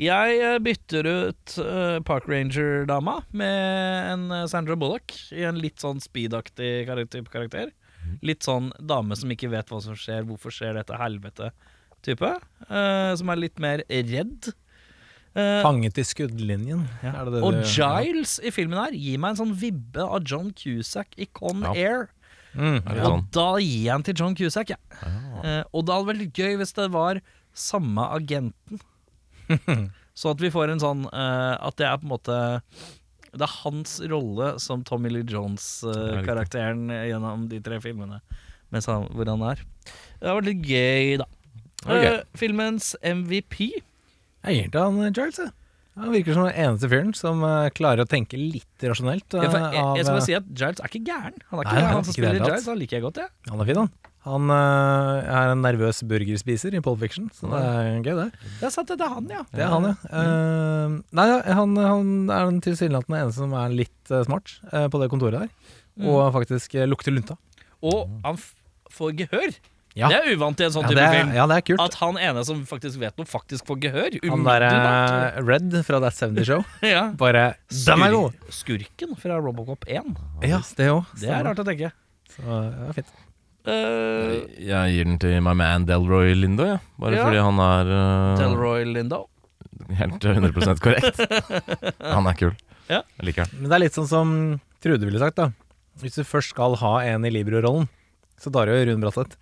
Jeg eh, bytter ut eh, Park Ranger-dama med en eh, Sandra Bullock i en litt sånn speed-aktig kar- type karakter. Litt sånn dame som ikke vet hva som skjer, hvorfor skjer dette helvete-type. Uh, som er litt mer redd. Uh, Fanget i skuddlinjen. ja. Er det det Og du- Giles i filmen her gir meg en sånn vibbe av John Cusack i Con Ja. Air. Mm, ja. sånn? Og da gir jeg den til John Cusack, jeg. Uh, og det hadde vært litt gøy hvis det var samme agenten. så at vi får en sånn uh, At det er på en måte Det er hans rolle som Tommy Lee. Jones-karakteren gjennom de tre filmene. Mens han, hvor han er. Det har vært litt gøy, da. Okay. Uh, filmens MVP Jeg gir til han eh, Giles, jeg. Han virker som den eneste fyren som uh, klarer å tenke litt rasjonelt. ja, for eh, jeg, jeg skal bare eh, si at Giles er ikke gæren. Han er ikke Nei, han han som spiller. Giles. Han liker jeg godt, jeg. Han er fin, han. Han eh, er en nervøs burgerspiser i Pole Fiction, så det er gøy, det. Det er sant, det er han, ja. Det er han, ja. Uh, nei, han, han er den tilsynelatende eneste som er litt uh, smart uh, på det kontoret der. Mm. Og faktisk lukter lunta. Og han får gehør. Ja. Det er uvant i en sånn Ja, type det er, film. ja, det er kult. At han ene som faktisk vet noe, faktisk får gehør. Han der umiddelbart. eh, Red fra That 70 Show. ja. Bare Den er god! Skurken fra Robocop 1. Ja, det òg. Det er rart å tenke. Så, ja, fint. Uh, Jeg gir den til my man Delroy Lindo, ja. bare Ja. fordi han er uh, Delroy Lindo. helt 100% korrekt. Han er kul. Ja. Jeg liker han. Men det er litt sånn som Trude ville sagt, da. Hvis du først skal ha en i Libro-rollen, så tar du Rune Bratseth.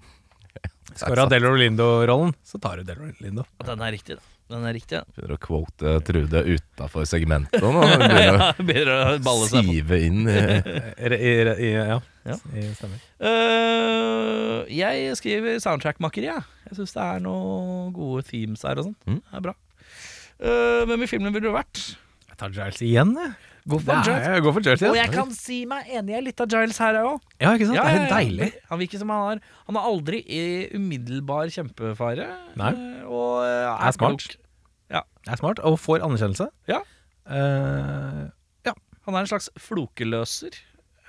Skal du ha Delor Rolindo-rollen, så tar du Del Rolindo. Den er riktig, da. Den er riktig, ja. Begynner å quote Trude utafor segmentet nå. Begynner å Begynner å balle seg på. sive inn i I, i, i, ja, Ja. I stemmer. Uh, jeg skriver soundtrack-makeri, jeg. Jeg syns det er noen gode themes her og sånt. Mm. Det er bra. Uh, hvem i filmen ville du vært? Jeg tar Giles igjen, jeg. Gå Det er- Jeg går for Giles Og jeg kan si meg enig i litt av Giles her òg. Ja, ikke sant? det er deilig. Han virker som han har Han er aldri i umiddelbar kjempefare. Nei. eh, Og eh, er, Er smart. klok. Ja. er smart, og får anerkjennelse. Ja. Eh, Han er en slags flokeløser.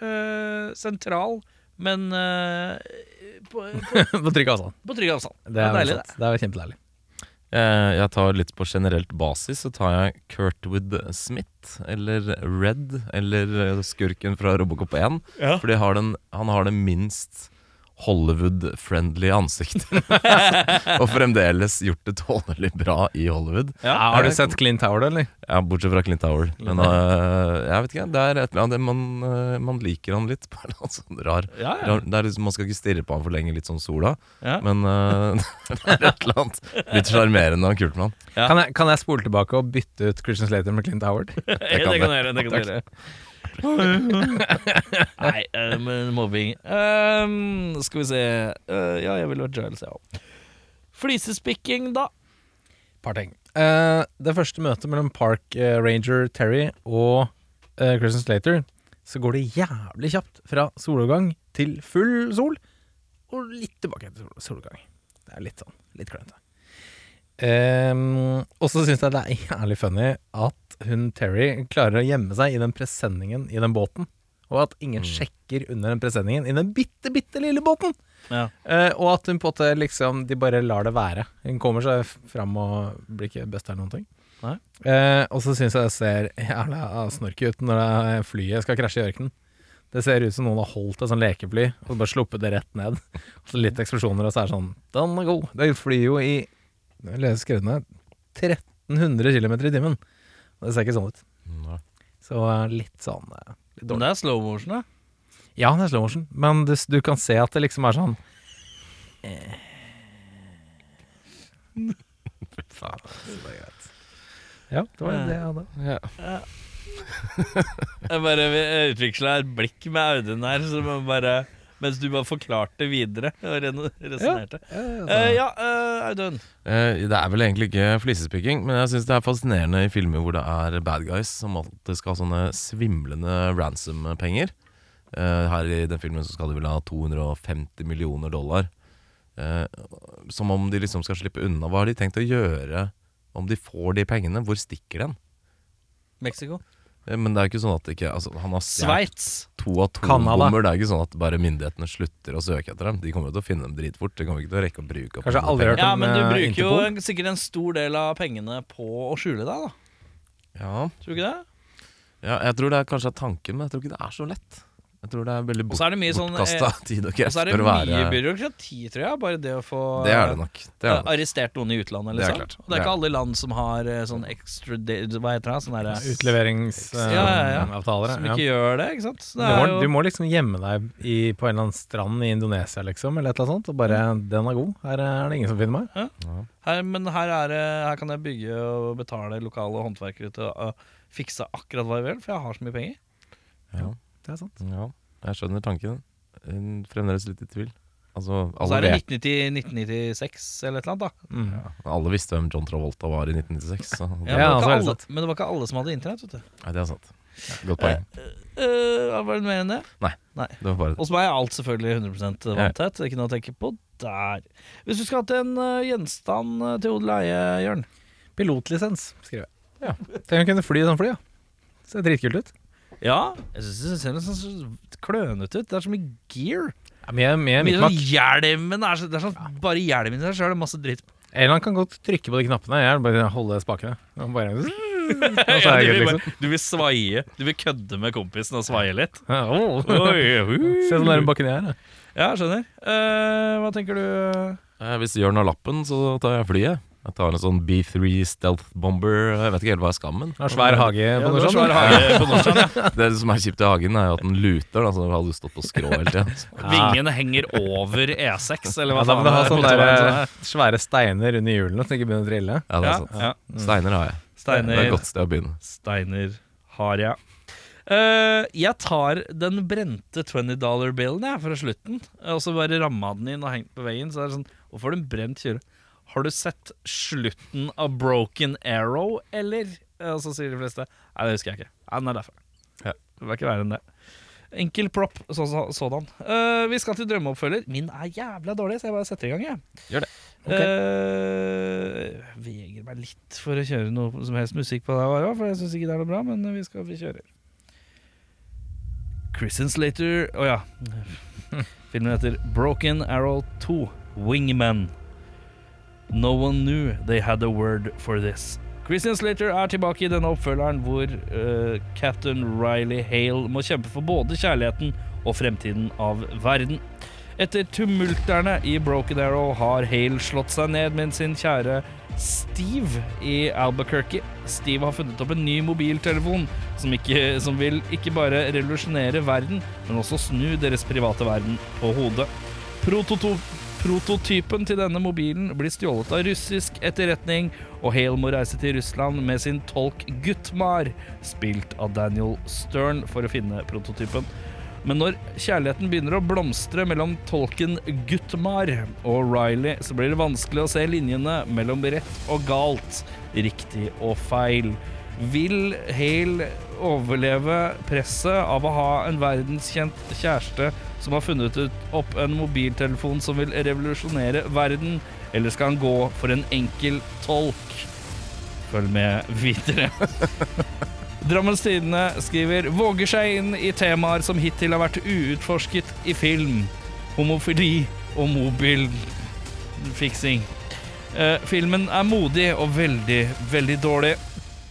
Uh, sentral, men uh, på, på, på trygg avstand. på trygg avstand. Det er, deilig, sant. det er kjempedeilig. Eh, Jeg tar litt på generelt basis, så tar jeg Kurtwood Smith eller Red eller skurken fra Robocop 1. Ja. Fordi har den, han har det minst Hollywood-friendly ansikt og fremdeles gjort det tålelig bra i Hollywood. Ja. Har du sett Clint Howard, eller? Ja, Bortsett fra Clint Howard. Men uh, jeg vet ikke, det er et eller annet man, øh, man liker han litt. På en sånn rar Ja, ja. rar- det er liksom, Man skal ikke stirre på han for lenge, litt sånn sola. Ja. Men uh, det er et eller annet litt sjarmerende og kult med han. Ja. Kan, jeg, kan jeg spole tilbake og bytte ut Christian Slater med Clint Howard? det kan du gjøre. Det kan du gjøre. Nei, eh, men mobbing um, Skal vi se uh, Ja, jeg ville vært Giles, jeg òg. Flisespikking, da. par ting. Uh, det første møtet mellom Park uh, Ranger Terry og uh, Christian Slater, så går det jævlig kjapt fra soloppgang til full sol, og litt tilbake til sol- soloppgang. Det er litt sånn, litt klønete. Um, og så syns jeg det er jævlig funny at hun Terry klarer å gjemme seg i den presenningen i den båten, og at ingen sjekker under den presenningen i den bitte, bitte lille båten. Ja. Uh, og at hun på måte liksom De bare lar det være. Hun kommer seg fram og blir ikke best her noen ting. Eh, og så syns jeg det ser jævla snorky ut når det flyet skal krasje i ørkenen. Det ser ut som noen har holdt et sånn lekefly og bare sluppet det rett ned. Og så litt eksplosjoner, og så er det sånn Den er god. Det flyr jo i Jeg leser skrevet ned 1300 km i timen. Og det ser ikke sånn ut. Så eh, litt sånn eh, litt Men det er slow motion, da. Ja, det er slow motion, men du, du kan se at det liksom er sånn eh. Faen, det er greit. Ja, det var det jeg hadde. Ja. Jeg bare vil et blikk med Audun her, så man bare, mens du bare forklarte videre og resonnerte. Ja, Eh, ja, eh, Audun. Eh, Det er vel egentlig ikke flisespikking, men jeg syns det er fascinerende i filmer hvor det er bad guys som alltid skal ha sånne svimlende ransom-penger. Eh, her i den filmen så skal de vel ha 250 millioner dollar. Eh, som om de liksom skal slippe unna. Hva har de tenkt å gjøre om de får de pengene? Hvor stikker den? Mexico. Eh, Men det er jo ikke sånn at det ikke altså, Han har Sveits. To atombomber. Det er ikke sånn at bare myndighetene slutter å søke etter dem. De kommer jo til å finne dem dritfort. De kommer ikke til å rekke å bruke opp Kanskje aldri hørt om Ja, men du eh, bruker jo Interpol. sikkert en stor del av pengene på å skjule deg, da. Ja, Tror du ikke det? ja, jeg tror det er kanskje er tanken, men jeg tror ikke det er så lett. Jeg tror det er veldig bort, er mye sånn bortkasta eh, tid og Og så er det mye være byråkrati, tror jeg. Bare det å få Det er det nok. Det er eh, det nok. arrestert noen i utlandet, Det er liksom. klart. Og det er Det ikke alle land som har eh, sånn extra Hva heter det? Sånn Utleveringsavtaler. Ja, ja, ja. avtaler, Som ja. ikke gjør det, ikke sant? Det Du må, er du må liksom gjemme deg i, på en eller annen strand i Indonesia, liksom, eller et eller annet sånt, og bare 'Den er god. Her er det ingen som finner meg'. her, Men her, er, det- her kan jeg bygge og betale lokale håndverkere til å fikse akkurat hva jeg vil, for jeg har så mye penger. Ja. Det er sant. ja, jeg skjønner tanken. Fremdeles litt i tvil. Altså, så er det 1990, 1996 eller et eller annet, da. Mm. alle visste hvem John Travolta var i 1996. Så Ja, Ja, men, det var altså, ikke det alle, men det var ikke alle som hadde internett, vet du. nei, det er sant. Godt poeng. Uh, var det mer enn det? Det var bare Hos meg er alt selvfølgelig 100% vanntett. Ikke noe å tenke på der. Hvis du skal ha en uh, gjenstand uh, til odel og eie, Jørn Pilotlisens, skriver jeg. Ja. Tenk å kunne fly i sånn fly, ja. Ser dritkult ut. Ja, jeg syns det ser litt sånn så klønete ut. Det er så mye gear. Ja, med, med Mye mikmak. sånn hjelmen er så, Det er sånn Bare hjelmen i seg sjøl masse dritt. Eller han kan godt trykke på de knappene. Jeg vil bare holde spakene. Og bare, Ja, du, vil du vil svaie. Du vil kødde med kompisen og svaie litt. Oh. Se sånn nærme bakken jeg er. da. Ja, skjønner. Uh, hva tenker du? Uh, Hvis Jørn har lappen, så tar jeg flyet. Jeg tar en sånn B3 Stealth Bomber. Jeg vet ikke helt hva er skammen. Det svær hage på du noe har svær hage på Nordstrand, ja. Det som er kjipt i hagen, er jo at den luter. Da, så hadde du stått på skrå hele tida. Vingen henger over E6, eller hva Ja, da må du ha er. sånne der, svære steiner under hjulene så de ikke begynner å drille. Ja, det er sant. ja. Steiner har jeg. Det er et godt sted å begynne. Steiner har jeg. Uh, jeg tar den brente 20 dollar-billen jeg, fra slutten, og så bare ramma den inn og hengt på veggen. Så er det sånn, Hvorfor har du en brent kjøre? Har du sett slutten av Broken Arrow, eller? Og så sier de fleste Nei, det husker jeg ikke. Nei, den er derfor. Ja. Det var ikke verre enn det. Enkel propp så, så, sådan. Uh, vi skal til drømmeoppfølger. Min er jævla dårlig, så jeg bare setter i gang. Jeg. Gjør det. Eh, veger meg litt for å kjøre noe som helst musikk på det, her, for jeg syns ikke det er noe bra, men vi skal vi kjører. Christian Slater Å ja. Filmen heter Broken Arrow 2 Wingman. No one knew they had a word for this. Christian Slater er tilbake i denne oppfølgeren hvor uh, Captain Riley Hale må kjempe for både kjærligheten og fremtiden av verden. Etter tumulterne i Broken Arrow har Hale slått seg ned med sin kjære Steve i Albuquerque. Steve har funnet opp en ny mobiltelefon som, ikke, som vil ikke bare revolusjonere verden, men også snu deres private verden på hodet. Prototo prototypen til denne mobilen blir stjålet av russisk etterretning, og Hale må reise til Russland med sin tolk Gutmar, spilt av Daniel Stern, for å finne prototypen. Men når kjærligheten begynner å blomstre mellom tolken Gutmar og Riley, så blir det vanskelig å se linjene mellom rett og galt, riktig og feil. Vil Hale overleve presset av å ha en verdenskjent kjæreste som har funnet ut opp en mobiltelefon som vil revolusjonere verden, eller skal han gå for en enkel tolk? Følg med videre. Drammens Tidende skriver våger seg inn i temaer som hittil har vært uutforsket i film. Homofili og mobilfiksing. Eh, filmen er modig og veldig, veldig dårlig.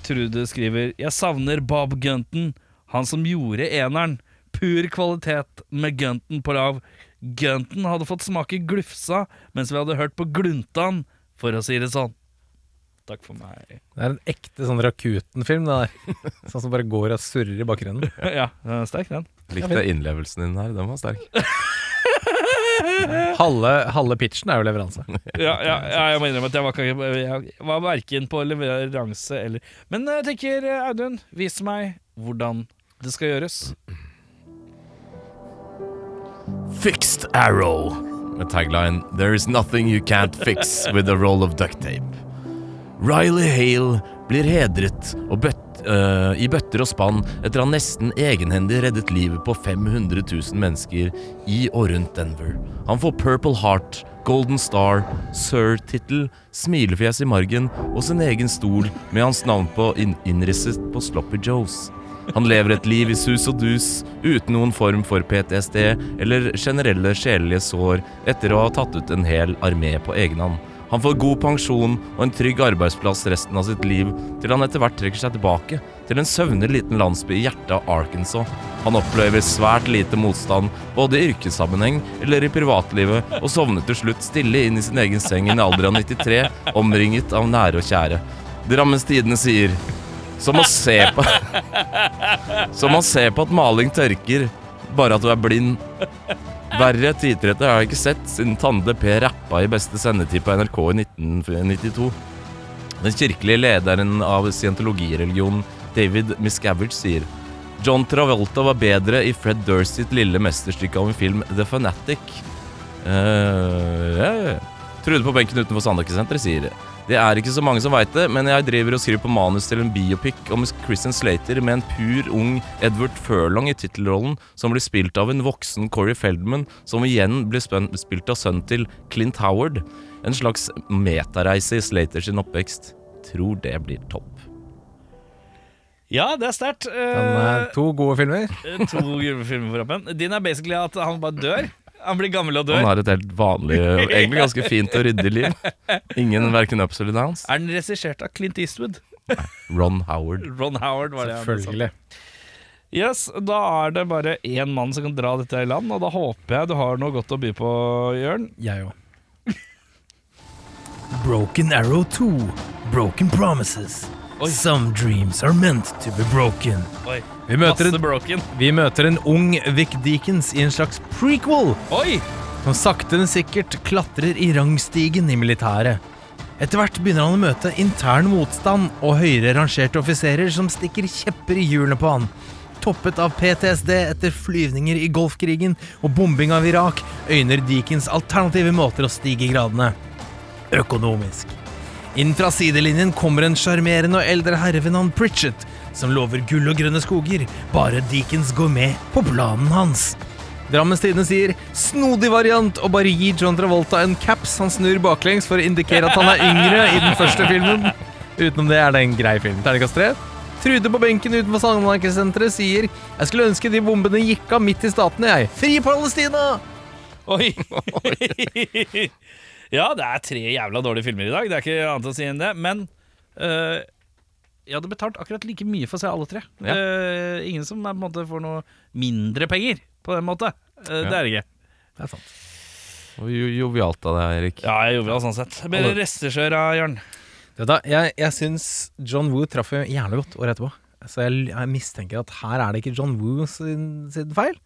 Trude skriver Jeg savner Bob Gunton, han som gjorde eneren. Pur kvalitet med Gunton på lav. Gunton hadde fått smake glufsa mens vi hadde hørt på Gluntan, for å si det sånn. Takk for meg. Det er en ekte sånn Rakuten-film, det der. Sånn som bare går og surrer i bakgrunnen. ja, den er sterk, den. Likte innlevelsen din her. Den var sterk. Halve, halve pitchen er jo leveranse. Ja, ja, ja, jeg må innrømme at jeg var, ikke, jeg var verken på leveranse eller Men jeg tenker, Audun, vis meg hvordan det skal gjøres. Fixed Arrow. Med tagline There is nothing you can't fix with a roll of duct tape. Riley Hale blir hedret bøtt, uh, i bøtter og spann etter han nesten egenhendig reddet livet på 500 000 mennesker i og rundt Denver. Han får Purple Heart, Golden Star, Sir-tittel, smilefjes i margen og sin egen stol med hans navn på inn innrisset på Sloppy Joes. Han lever et liv i sus og dus, uten noen form for PTSD eller generelle sjelelige sår etter å ha tatt ut en hel armé på egen hånd. Han får god pensjon og en trygg arbeidsplass resten av sitt liv, til han etter hvert trekker seg tilbake til en søvnig liten landsby i hjertet av Arkansas. Han opplever svært lite motstand, både i yrkessammenheng eller i privatlivet, og sovner til slutt stille inn i sin egen seng i en alder av 93, omringet av nære og kjære. Drammens Tidende sier Som å se på Som å se på at maling tørker, bare at du er blind. Verre tidtrette har jeg ikke sett siden Tande P rappa i beste sendetid på NRK i 1992. Den kirkelige lederen av scientologireligionen, David Miscavige, sier John Travolta var bedre i Fred Durst sitt lille mesterstykke av en film The Fanatic. Uh, ja, ja. Trude på benken utenfor Sandaker-senteret sier det er ikke så mange som veit det, men jeg driver og skriver på manus til en biopic om Christian Slater med en pur ung Edward Furlong i tittelrollen, som blir spilt av en voksen Corey Feldman, som igjen blir spilt av sønnen til Clint Howard. En slags metareise i Slater sin oppvekst. Tror det blir topp. Ja, det er sterkt. Er Eh, to gode filmer. to julefilmer på rappen. Din er basically at han bare dør. Han blir gammel og dør. Han har et helt vanlig, egentlig ganske fint og ryddig liv. Ingen verken ups eller downs. Er den regissert av Clint Eastwood? Ron Howard. Ron Howard var det. Selvfølgelig. Yes, Da er det bare én mann som kan dra dette i land, og da håper jeg du har noe godt å by på, Jørn. Jeg òg. Broken Arrow 2. Broken Promises. Oi. Some dreams are meant to be broken. Oi, Vi møter, Masse en, broken. vi møter en ung Vic Deakins i en slags prequel Oi! som sakte, men sikkert klatrer i rangstigen i militæret. Etter hvert begynner han å møte intern motstand og høyere rangerte offiserer som stikker kjepper i hjulene på han. Toppet av PTSD etter flyvninger i Golfkrigen og bombing av Irak, øyner Deakins alternative måter å stige i gradene. Økonomisk. Inn fra sidelinjen kommer en sjarmerende og eldre herre ved navn Pritchett, som lover gull og grønne skoger, bare Deakins går med på planen hans. Drammens Tidende sier 'snodig variant' og bare gi John Travolta en caps han snur baklengs for å indikere at han er yngre i den første filmen. Utenom det er det en grei film. Terningkast tre. Trude på benken utenfor Sandaker-senteret sier 'Jeg skulle ønske de bombene gikk av midt i statene, jeg'. Fri Palestina! Oi! ja, det er tre jævla dårlige filmer i dag. Det er ikke annet å si enn det. Men øh, jeg hadde betalt akkurat like mye for å se alle tre. Ja. Uh, ingen som er, på en måte får noe mindre penger på den måte. Øh, Det er det ikke. Det er sant. Og jo, jovialt av deg, Erik. Ja, jeg er det sånn sett. Alle- regissør av Jørn. Du jeg, jeg syns John Woo traff jo jævlig godt året etterpå. Så jeg, jeg mistenker at her er det ikke John Woo sin, sin feil.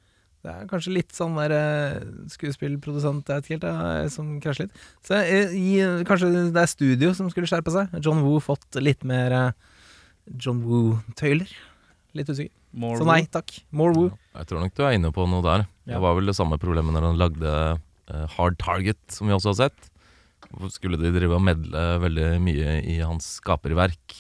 Det er kanskje litt sånn der eh, skuespillprodusent jeg vet ikke helt, eh, som krasjer litt. Så eh, i, kanskje det er studio som skulle skjerpe seg. John Woo fått litt mer John Woo-tøyler. Litt usikker. More Så nei takk. More Woo. Jeg tror nok du er inne på noe der. Ja. Det var vel det samme problemet når han lagde Hard Target, som vi også har sett. Skulle de drive og medle veldig mye i hans skaperverk?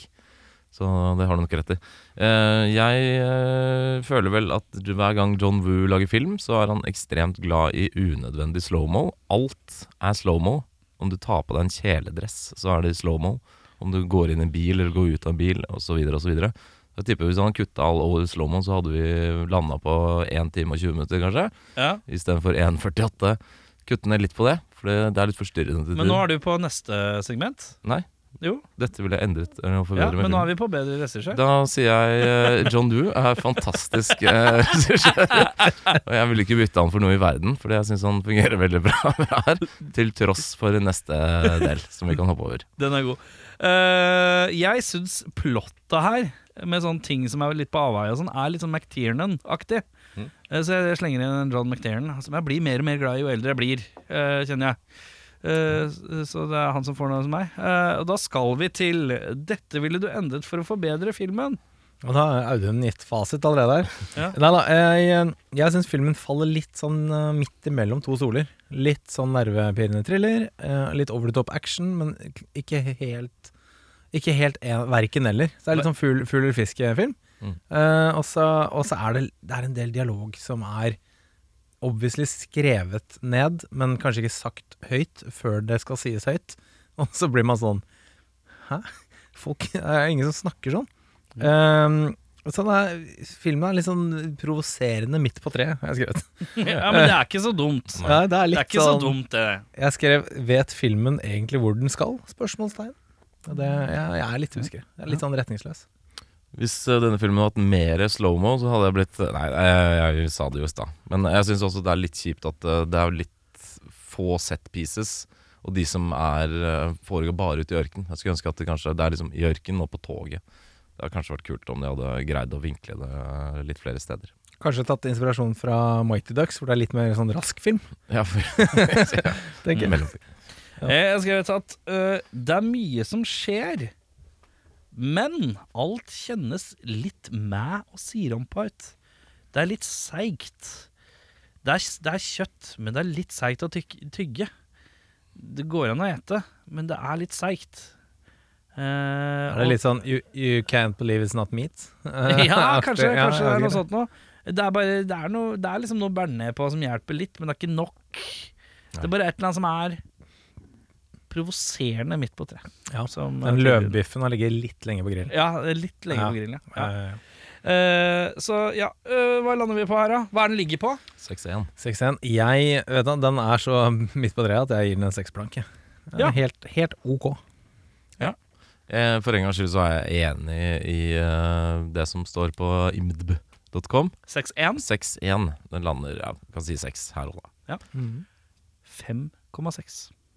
Så det har du nok rett i. Eh, jeg eh, føler vel at hver gang John Woo lager film, så er han ekstremt glad i unødvendig slow-mo. Alt er slow-mo. Om du tar på deg en kjeledress, så er det slow-mo. Om du går inn i en bil eller går ut av en bil, osv., osv. Jeg tipper Hvis han kutta all over slow-mo, så hadde vi landa på 1 time og 20 minutter, kanskje. Ja. Istedenfor 1,48. Kutte ned litt på det, for det, det er litt forstyrrende. Men nå er du på neste segment. Nei, Jo. dette ville jeg endret. eller Ja, forbedre men nå er vi på bedre regissør. Da sier jeg uh, John Doo er fantastisk regissør. og jeg vil ikke bytte han for noe i verden, Fordi jeg syns han fungerer veldig bra her. Til tross for neste del, som vi kan hoppe over. Den er god. Uh, jeg syns plottet her, med sånne ting som er litt på avveie, og sånn, er litt sånn McTiernan-aktig. Mm. Uh, så jeg slenger inn en John McTiernan, som jeg blir mer og mer glad i jo eldre jeg blir, kjenner jeg. Eh, så det er han som får noe hos meg. Eh, og da skal vi til 'Dette ville du endret for å forbedre filmen'. Og da har Audun gitt fasit allerede her. Ja. Nei da, jeg, jeg syns filmen faller litt sånn eh, midt imellom to soler. Litt sånn nervepirrende thriller, eh, litt over the top action, men ikke helt Ikke helt en, verken eller. Så det er litt sånn fugl eller fisk-film. Mm. Uh, og så og så er det, det er en del dialog som er obviously skrevet ned, men kanskje ikke sagt høyt før det skal sies høyt. Og så blir man sånn Hæ? Folk, det er ingen som snakker sånn. Um, Sånn er, filmen er litt sånn provoserende midt på treet, har jeg skrevet. Ja, men det er ikke så dumt. Ja, det er Det er ikke så sånn dumt, det. Jeg skrev 'Vet filmen egentlig hvor den skal?' Spørsmålstegn. Det, jeg, jeg er litt usikker. Jeg er litt sånn retningsløs. Hvis eh, denne filmen hadde hatt mer slow-mo, så hadde jeg blitt Nei, jeg, jeg sa det jo i stad. Men jeg syns også det er litt kjipt at eh, det er litt få set pieces. Og de som er eh, foregår bare ute i ørken. Jeg skulle ønske at det kanskje Det er liksom i ørken og på toget. Det hadde kanskje vært kult om de hadde greid å vinkle det eh, litt flere steder. Kanskje tatt inspirasjon fra Mighty Ducks, hvor det er litt mer sånn rask film. Ja, for, tenker jeg. mellomting. Ja. Jeg skrev at øh, det er mye som skjer, men alt kjennes litt mæ og sirampa ut. Det er litt seigt. Det det er kjøtt, men det er litt seigt å tygge. Det går an å ete, men det er litt seigt. Uh, Er det litt sånn You, you can't believe it's not meat? ja, kanskje, Ja, kanskje det er noe sånt noe. Det er, bare, det, er noe, det er liksom noe bearnés på som hjelper litt, men det er ikke nok. Det er bare et eller annet som er provoserende midt på treet. Ja, Som, Den løvbiffen har ligget litt lenge på grillen. Ja, litt lenge Ja. på grillen, ja. ja. Ja. Uh, så ja, uh, hva lander vi på her, da? Hva er den ligger på? 6-1. 6-1. Jeg vet du, Den er så midt på treet at jeg gir den en seksplank. Ja. Helt, helt ok. Eh, For en gangs skyld så er jeg enig i eh, det som står på imdb.com. 6-1? 6-1. Den lander ja, kan si 6 her og da. 5,6.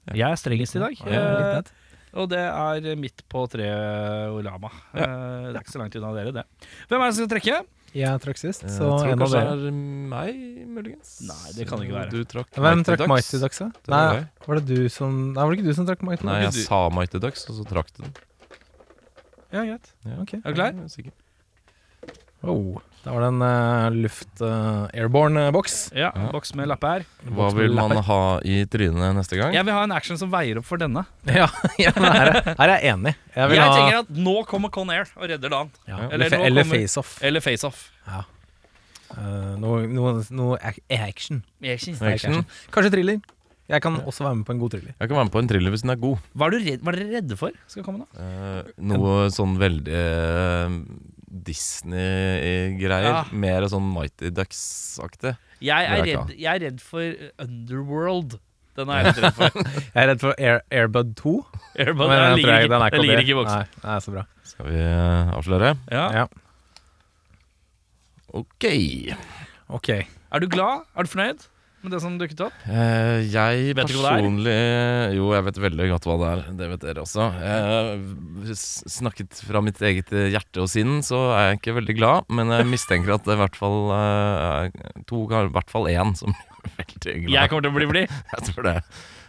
Ja. Jeg er strengest i dag. Ja, eh, og det er midt på treet Olama. Eh, det er ikke så langt unna dere, det. Hvem er det som skal trekke? Jeg trakk sist, Eh, så jeg tror en av dere. det er meg, muligens. Nei, det kan det ikke være. Du trakk Hvem trakk Ducks. Mighty Ducks, da? Nei, var det du som Nei, var det ikke du som trakk Mighty Nei, jeg sa Mighty Ducks, og så trakk du den. Ja, greit. Ja. Ok. Er du klar? Ja, sikker. Oh, da var det en uh, luft uh, airborne-boks. Ja, Ja. boks med lappe her. Hva vil man ha i trynet neste gang? Jeg vil ha en action som veier opp for denne. Ja, ja her, er- her er jeg enig. Jeg Jeg, ha tenker at nå kommer Con Air og redder dagen. ja, eller Eller, nå eller kommer- Face-Off. Eller Face Off. Eh, noe, no, no, ac- action. Action? Kanskje thriller. Jeg kan også være med på en god thriller. Jeg kan være med på en thriller hvis den er god. Hva er, er dere redde for skal komme nå? Eh, noe sånn veldig eh, Disney-greier. Ja. Mer sånn Mighty Ducks-aktig. Jeg jeg er redd for Underworld. Den er jeg litt redd for. Jeg er redd for Air, Airbud 2. Airbud, den ligger, ikke, den den ligger ikke i boksen. Nei, nei, så bra. Skal vi eh, avsløre? Ja. Ja. Ok. Ok. Er du glad? Er du fornøyd med det som dukket opp? Eh, jeg Vet er? personlig Jo, jeg vet veldig godt hva det er. Det vet dere også. Eh, snakket fra mitt eget hjerte og sinn, så er jeg ikke veldig glad. Men jeg mistenker at det er i hvert fall eh, to, i hvert fall én som er veldig glad. Jeg kommer til å bli blid. Jeg tror det.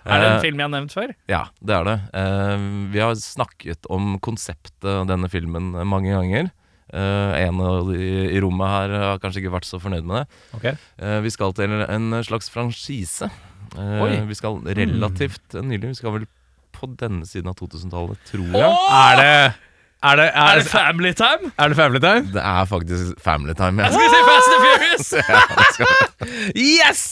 Er det en Eh, film jeg har nevnt før? Ja, det er det. Eh, vi har snakket om konseptet av denne filmen mange ganger. Eh, en av de i rommet her har kanskje ikke vært så fornøyd med det. Okay. Uh, vi skal til en slags franchise. Uh, vi skal relativt nylig. Vi skal vel på denne siden av 2000-tallet, tror jeg. Er det Er det, Er er, det Family Time? er det Family Time? Det er faktisk Family Time. Ja. Skal si Fast and Furious? Skal- Yes!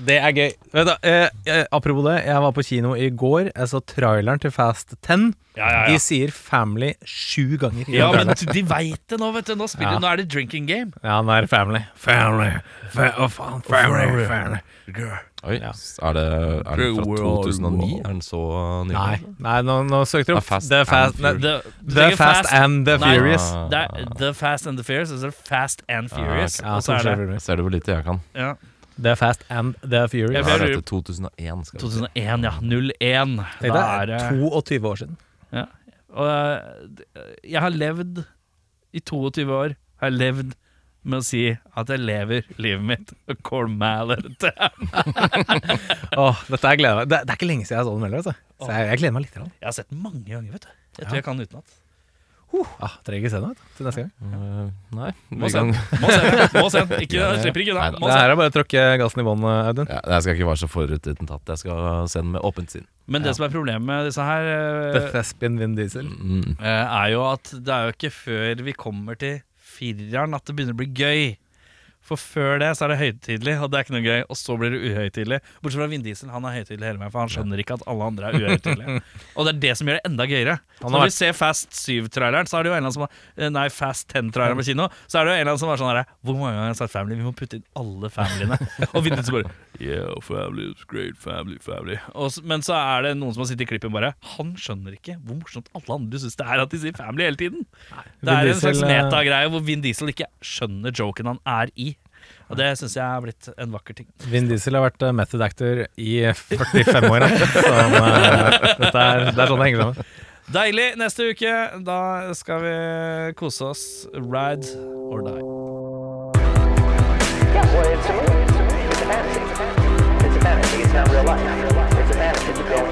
Det er gøy. Vet du, eh, eh, apropos det, jeg var på kino i går. Jeg så traileren til Fast 10. Ja, ja, De sier Family sju ganger. Ja, men de veit det nå, vet du. Nå, spiller, Ja. nå er det drinking game. ja, nå er det Family. Family. Fa Å, faen. Family. family. Oi, Ja. er det, er det fra 2009? Er den så ny? Nei, nei nå, nå søkte du Det er Fast The Fast, and the Furious. The, The fast, Fast and the Furious. Nei, Det er The Fast and the Furious, altså Fast and Ah, Furious. ok. Ja, og så er det ser du hvor lite jeg kan. ja, The Fast and the Furious. Ja, for jeg det lurer- er 2001. Skal vi si. 2001, ja. 01. Tenk Da er deg, det 22 år siden. ja. Og eh, jeg har levd i 22 år Har jeg levd med å si at jeg lever livet mitt Cormalet. Åh, dette er gleder jeg meg. Det, det er ikke lenge siden jeg så den heller. altså. Så jeg, jeg gleder meg litt. grann. Jeg har sett den mange ganger, vet du. Jeg tror Ja. jeg kan utenat. Ah, trenger ikke se den til neste gang. Uh, nei. Må se den. Må se den. Må se den. Ikke, Ja, ja. slipper ikke unna. Det her er bare å tråkke gassen i bånn, Audun. Ja, jeg skal ikke være så forutinntatt. Jeg skal se den med åpent sinn. Men det som er problemet med disse her, The eh, Thespian Vin Diesel. Mm. eh, er jo at det er jo ikke før vi kommer til fireren at det begynner å bli gøy. For før det så er det høytidelig, og det er ikke noe gøy. Og så blir det uhøytidelig. Bortsett fra Vin Diesel, han er høytidelig hele veien, for han skjønner ikke at alle andre er uhøytidelige. og det er det som gjør det enda gøyere. Så når vi ser Fast 7-traileren, så er det jo en eller annen som har eh, Nei, Fast 10-traileren på kino, så er det jo en eller annen som er sånn her Hvor mange ganger har jeg sagt family? Vi må putte inn alle familyene. og Vin Diesel bare Yeah, family is great, family, family. Og, men så er det noen som har sittet i klippen bare Han skjønner ikke hvor morsomt alle andre syns det er at de sier family hele tiden. Det Vin er en slags Diesel, eh, metagreie hvor Vin Diesel ikke skjønner joken han er i. Og det syns jeg er blitt en vakker ting. Vin Diesel har vært method actor i 45 år. Så han, dette er, det er sånn det henger sammen. Deilig. Neste uke, da skal vi kose oss. Ride or die. Yeah, well, it's a movie. It's a fantasy. It's a fantasy. It's not real life. It's a fantasy. You go